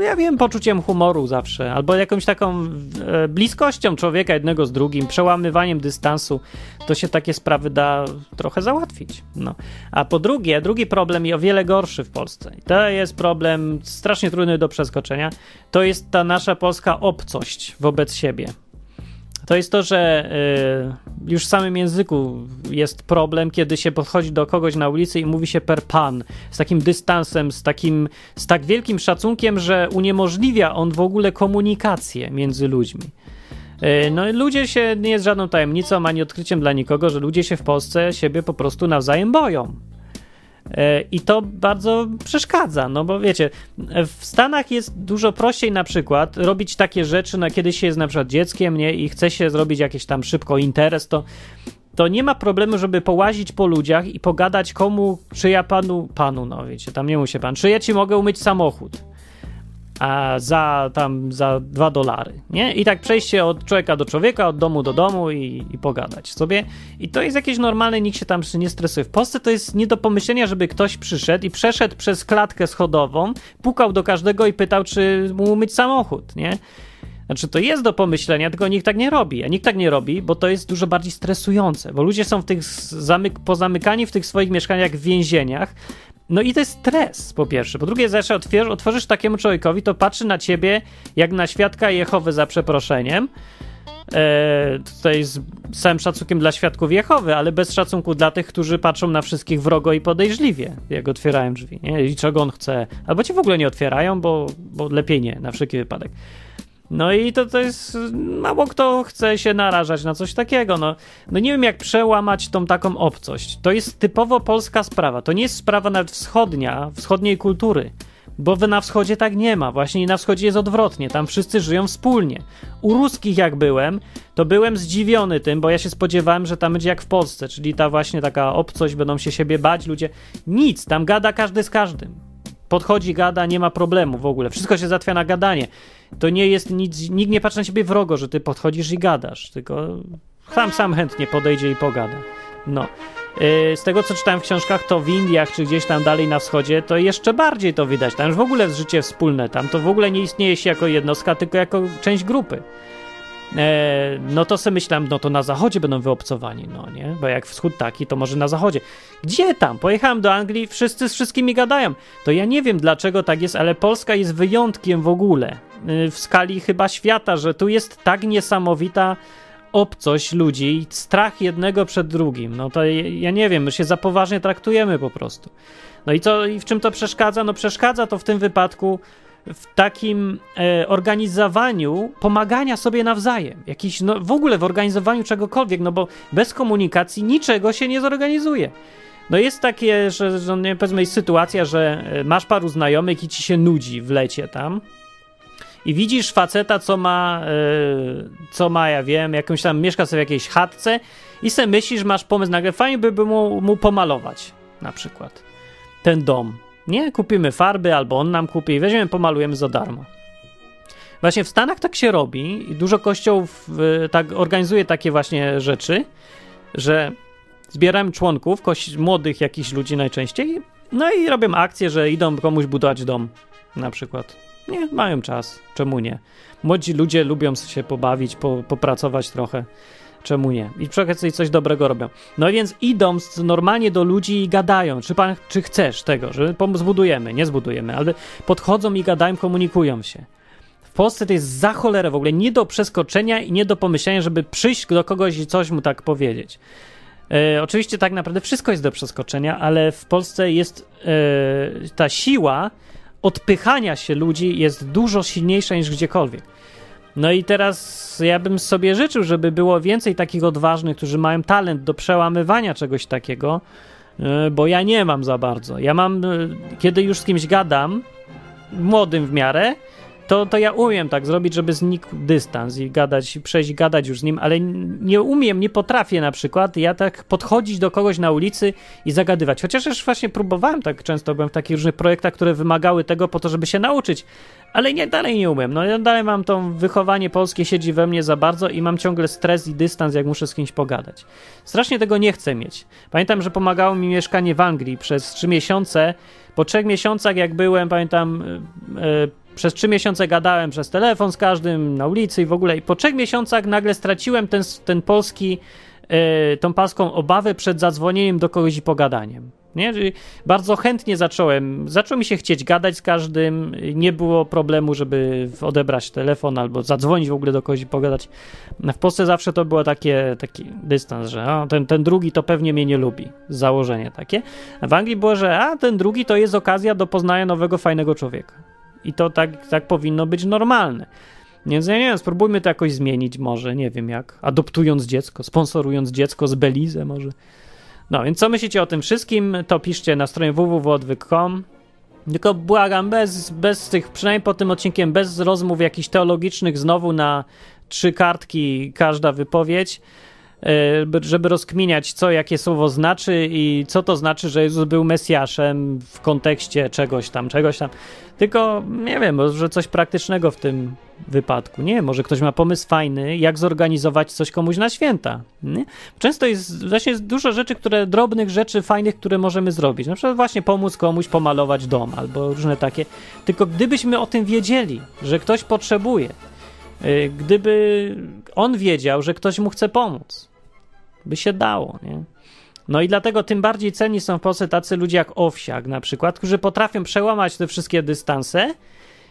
ja wiem, poczuciem humoru zawsze, albo jakąś taką e, bliskością człowieka jednego z drugim, przełamywaniem dystansu, to się takie sprawy da trochę załatwić. No. A po drugie, drugi problem i o wiele gorszy w Polsce, to jest problem strasznie trudny do przeskoczenia, to jest ta nasza polska obcość wobec siebie to jest to, że y, już w samym języku jest problem, kiedy się podchodzi do kogoś na ulicy i mówi się per pan, z takim dystansem, z takim, z tak wielkim szacunkiem, że uniemożliwia on w ogóle komunikację między ludźmi. Y, no ludzie się, nie jest żadną tajemnicą ani odkryciem dla nikogo, że ludzie się w Polsce siebie po prostu nawzajem boją. E, I to bardzo przeszkadza, no bo wiecie, w Stanach jest dużo prościej na przykład robić takie rzeczy, no kiedy się jest na przykład dzieckiem, nie, i chce się zrobić jakiś tam szybko interes, to to nie ma problemu, żeby połazić po ludziach i pogadać komu, czy ja panu, panu, no wiecie, tam nie musi pan, czy ja ci mogę umyć samochód a za tam za dwa dolary, nie? I tak przejście od człowieka do człowieka, od domu do domu i, i pogadać sobie. I to jest jakieś normalne, nikt się tam nie stresuje. W Polsce to jest nie do pomyślenia, żeby ktoś przyszedł i przeszedł przez klatkę schodową, pukał do każdego i pytał, czy mu umyć samochód, nie? Znaczy, to jest do pomyślenia, tylko nikt tak nie robi. A nikt tak nie robi, bo to jest dużo bardziej stresujące, bo ludzie są w tych zamyk pozamykani w tych swoich mieszkaniach w więzieniach, no i to jest stres, po pierwsze. Po drugie, zawsze otworzysz takiemu człowiekowi, to patrzy na ciebie jak na świadka Jehowy za przeproszeniem. E, tutaj z całym szacunkiem dla świadków Jehowy, ale bez szacunku dla tych, którzy patrzą na wszystkich wrogo i podejrzliwie, jak otwierają drzwi, nie? I czego on chce. Albo ci w ogóle nie otwierają, bo, bo lepiej nie, na wszelki wypadek. No i to, to jest, mało kto chce się narażać na coś takiego. No, no nie wiem, jak przełamać tą taką obcość. To jest typowo polska sprawa. To nie jest sprawa nawet wschodnia, wschodniej kultury. Bo na wschodzie tak nie ma. Właśnie na wschodzie jest odwrotnie. Tam wszyscy żyją wspólnie. U ruskich jak byłem, to byłem zdziwiony tym, bo ja się spodziewałem, że tam będzie jak w Polsce, czyli ta właśnie taka obcość, będą się siebie bać ludzie. Nic, tam gada każdy z każdym. Podchodzi, gada, nie ma problemu w ogóle. Wszystko się zatwia na gadanie. To nie jest nic, nikt nie patrzy na ciebie wrogo, że ty podchodzisz i gadasz, tylko sam sam chętnie podejdzie i pogada. No. Yy, z tego, co czytałem w książkach, to w Indiach, czy gdzieś tam dalej na wschodzie, to jeszcze bardziej to widać. Tam już w ogóle życie wspólne. Tam to w ogóle nie istnieje się jako jednostka, tylko jako część grupy. E, no to sobie myślałem, no to na zachodzie będą wyobcowani, no nie? Bo jak wschód taki, to może na zachodzie. Gdzie tam? Pojechałem do Anglii, wszyscy z wszystkimi gadają. To ja nie wiem dlaczego tak jest, ale Polska jest wyjątkiem w ogóle y, w skali chyba świata, że tu jest tak niesamowita obcość ludzi, strach jednego przed drugim. No to ja nie wiem, my się za poważnie traktujemy po prostu. No i co, i w czym to przeszkadza? No przeszkadza to w tym wypadku w takim e, organizowaniu pomagania sobie nawzajem. Jakiś, no, w ogóle w organizowaniu czegokolwiek, no bo bez komunikacji niczego się nie zorganizuje. No jest takie, że, że nie, powiedzmy jest sytuacja, że e, masz paru znajomych i ci się nudzi w lecie tam i widzisz faceta, co ma, yy, co ma, ja wiem, jakąś tam, mieszka sobie w jakiejś chatce i sobie myślisz, masz pomysł, nagle fajnie by, by mu, mu pomalować na przykład ten dom. Nie, kupimy farby, albo on nam kupi i weźmiemy, pomalujemy za darmo. Właśnie w Stanach tak się robi i dużo kościołów tak organizuje takie właśnie rzeczy, że zbieram członków, młodych jakichś ludzi najczęściej, no i robią akcję, że idą komuś budować dom na przykład. Nie, mają czas, czemu nie? Młodzi ludzie lubią się pobawić, po, popracować trochę. Czemu nie? I przy okazji coś dobrego robią. No więc idą normalnie do ludzi i gadają, czy pan, czy chcesz tego, że zbudujemy, nie zbudujemy, ale podchodzą i gadają, komunikują się. W Polsce to jest za cholerę w ogóle nie do przeskoczenia i nie do pomyślenia, żeby przyjść do kogoś i coś mu tak powiedzieć. E, oczywiście tak naprawdę wszystko jest do przeskoczenia, ale w Polsce jest e, ta siła odpychania się ludzi jest dużo silniejsza niż gdziekolwiek. No i teraz ja bym sobie życzył, żeby było więcej takich odważnych, którzy mają talent do przełamywania czegoś takiego, e, bo ja nie mam za bardzo. Ja mam, e, kiedy już z kimś gadam, młodym w miarę, to, to ja umiem tak zrobić, żeby znikł dystans i gadać, przejść gadać już z nim, ale nie umiem, nie potrafię na przykład ja tak podchodzić do kogoś na ulicy i zagadywać. Chociaż już właśnie próbowałem tak często, byłem w takich różnych projektach, które wymagały tego po to, żeby się nauczyć, ale nie, dalej nie umiem. No ja dalej mam to wychowanie polskie siedzi we mnie za bardzo i mam ciągle stres i dystans, jak muszę z kimś pogadać. Strasznie tego nie chcę mieć. Pamiętam, że pomagało mi mieszkanie w Anglii przez trzy miesiące. Po trzech miesiącach, jak byłem, pamiętam, yy, przez trzy miesiące gadałem przez telefon z każdym na ulicy i w ogóle. I po trzech miesiącach nagle straciłem ten, ten polski, yy, tą polską obawę przed zadzwonieniem do kogoś i pogadaniem. Nie? Czyli bardzo chętnie zacząłem. Zaczął mi się chcieć gadać z każdym. Nie było problemu, żeby odebrać telefon albo zadzwonić w ogóle do kogoś i pogadać. W Polsce zawsze to było takie, taki dystans, że ten, ten drugi to pewnie mnie nie lubi. Założenie takie. A w Anglii było, że a ten drugi to jest okazja do poznania nowego, fajnego człowieka. I to tak, tak powinno być normalne. Więc ja nie wiem, spróbujmy to jakoś zmienić może, nie wiem jak. Adoptując dziecko, sponsorując dziecko z Belize może. No, więc co myślicie o tym wszystkim, to piszcie na stronie www.odwyk.com. Tylko błagam, bez, bez tych, przynajmniej po tym odcinkiem, bez rozmów jakichś teologicznych, znowu na trzy kartki każda wypowiedź. E, żeby rozkminiać, co jakie słowo znaczy i co to znaczy, że Jezus był Mesjaszem w kontekście czegoś tam, czegoś tam. Tylko nie wiem, może coś praktycznego w tym wypadku. Nie, może ktoś ma pomysł fajny, jak zorganizować coś komuś na święta. Nie? Często jest właśnie jest dużo rzeczy, które drobnych rzeczy fajnych, które możemy zrobić. Na przykład właśnie pomóc komuś pomalować dom albo różne takie. Tylko gdybyśmy o tym wiedzieli, że ktoś potrzebuje, y, gdyby on wiedział, że ktoś mu chce pomóc, by się dało, nie? No i dlatego tym bardziej ceni są w Polsce tacy ludzie jak Owsiak na przykład, którzy potrafią przełamać te wszystkie dystanse,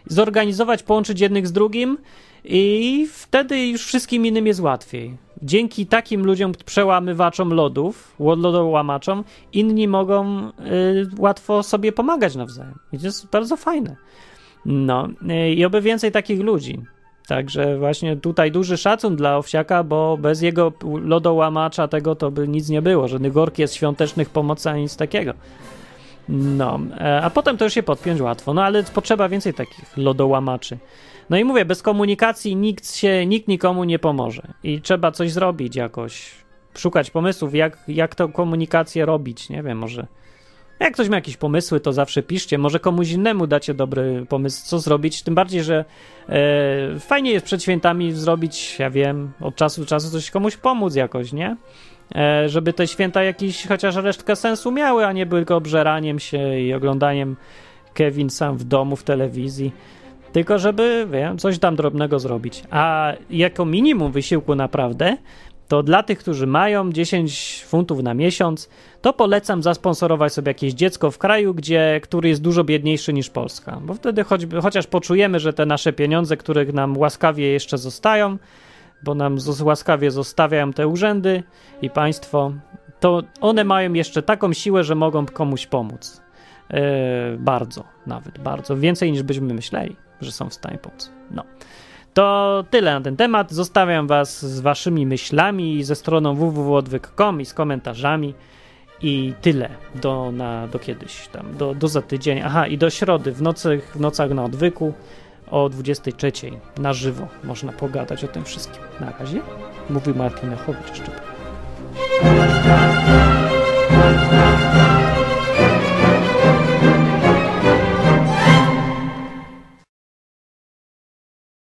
zorganizować, połączyć jednych z drugim I wtedy już wszystkim innym jest łatwiej. Dzięki takim ludziom, przełamywaczom lodów, lodołamaczom, inni mogą y, łatwo sobie pomagać nawzajem. I to jest bardzo fajne. No, y, i oby więcej takich ludzi. Także właśnie tutaj duży szacun dla Owsiaka, bo bez jego lodołamacza tego to by nic nie było, żadnych orkiestr świątecznych pomocy ani nic takiego. No, e, a potem to już się podpiąć łatwo, no ale potrzeba więcej takich lodołamaczy. No i mówię, bez komunikacji nikt się, nikt nikomu nie pomoże i trzeba coś zrobić jakoś, szukać pomysłów, jak, jak tę komunikację robić, nie wiem, może jak ktoś ma jakieś pomysły, to zawsze piszcie. Może komuś innemu dacie dobry pomysł, co zrobić. Tym bardziej, że e, fajnie jest przed świętami zrobić, ja wiem, od czasu do czasu coś komuś pomóc jakoś, nie? E, żeby te święta jakiś chociaż resztkę sensu miały, a nie były tylko obżeraniem się i oglądaniem Kevin sam w domu, w telewizji. Tylko żeby, wiem, coś tam drobnego zrobić. A jako minimum wysiłku naprawdę, to dla tych, którzy mają 10 funtów na miesiąc, to polecam zasponsorować sobie jakieś dziecko w kraju, gdzie, który jest dużo biedniejszy niż Polska. Bo wtedy choćby, chociaż poczujemy, że te nasze pieniądze, które nam łaskawie jeszcze zostają, bo nam łaskawie zostawiają te urzędy i państwo, to one mają jeszcze taką siłę, że mogą komuś pomóc. Yy, bardzo, nawet bardzo. Więcej niż byśmy myśleli, że są w stanie pomóc. No. To tyle na ten temat. Zostawiam Was z Waszymi myślami, ze stroną www.odwyk.com i z komentarzami. I tyle do, na, do kiedyś, tam, do, do za tydzień. Aha, i do środy, w, nocy, w nocach na odwyku o 23 na żywo można pogadać o tym wszystkim. Na razie mówi Martin Lechowicz. Jeszcze.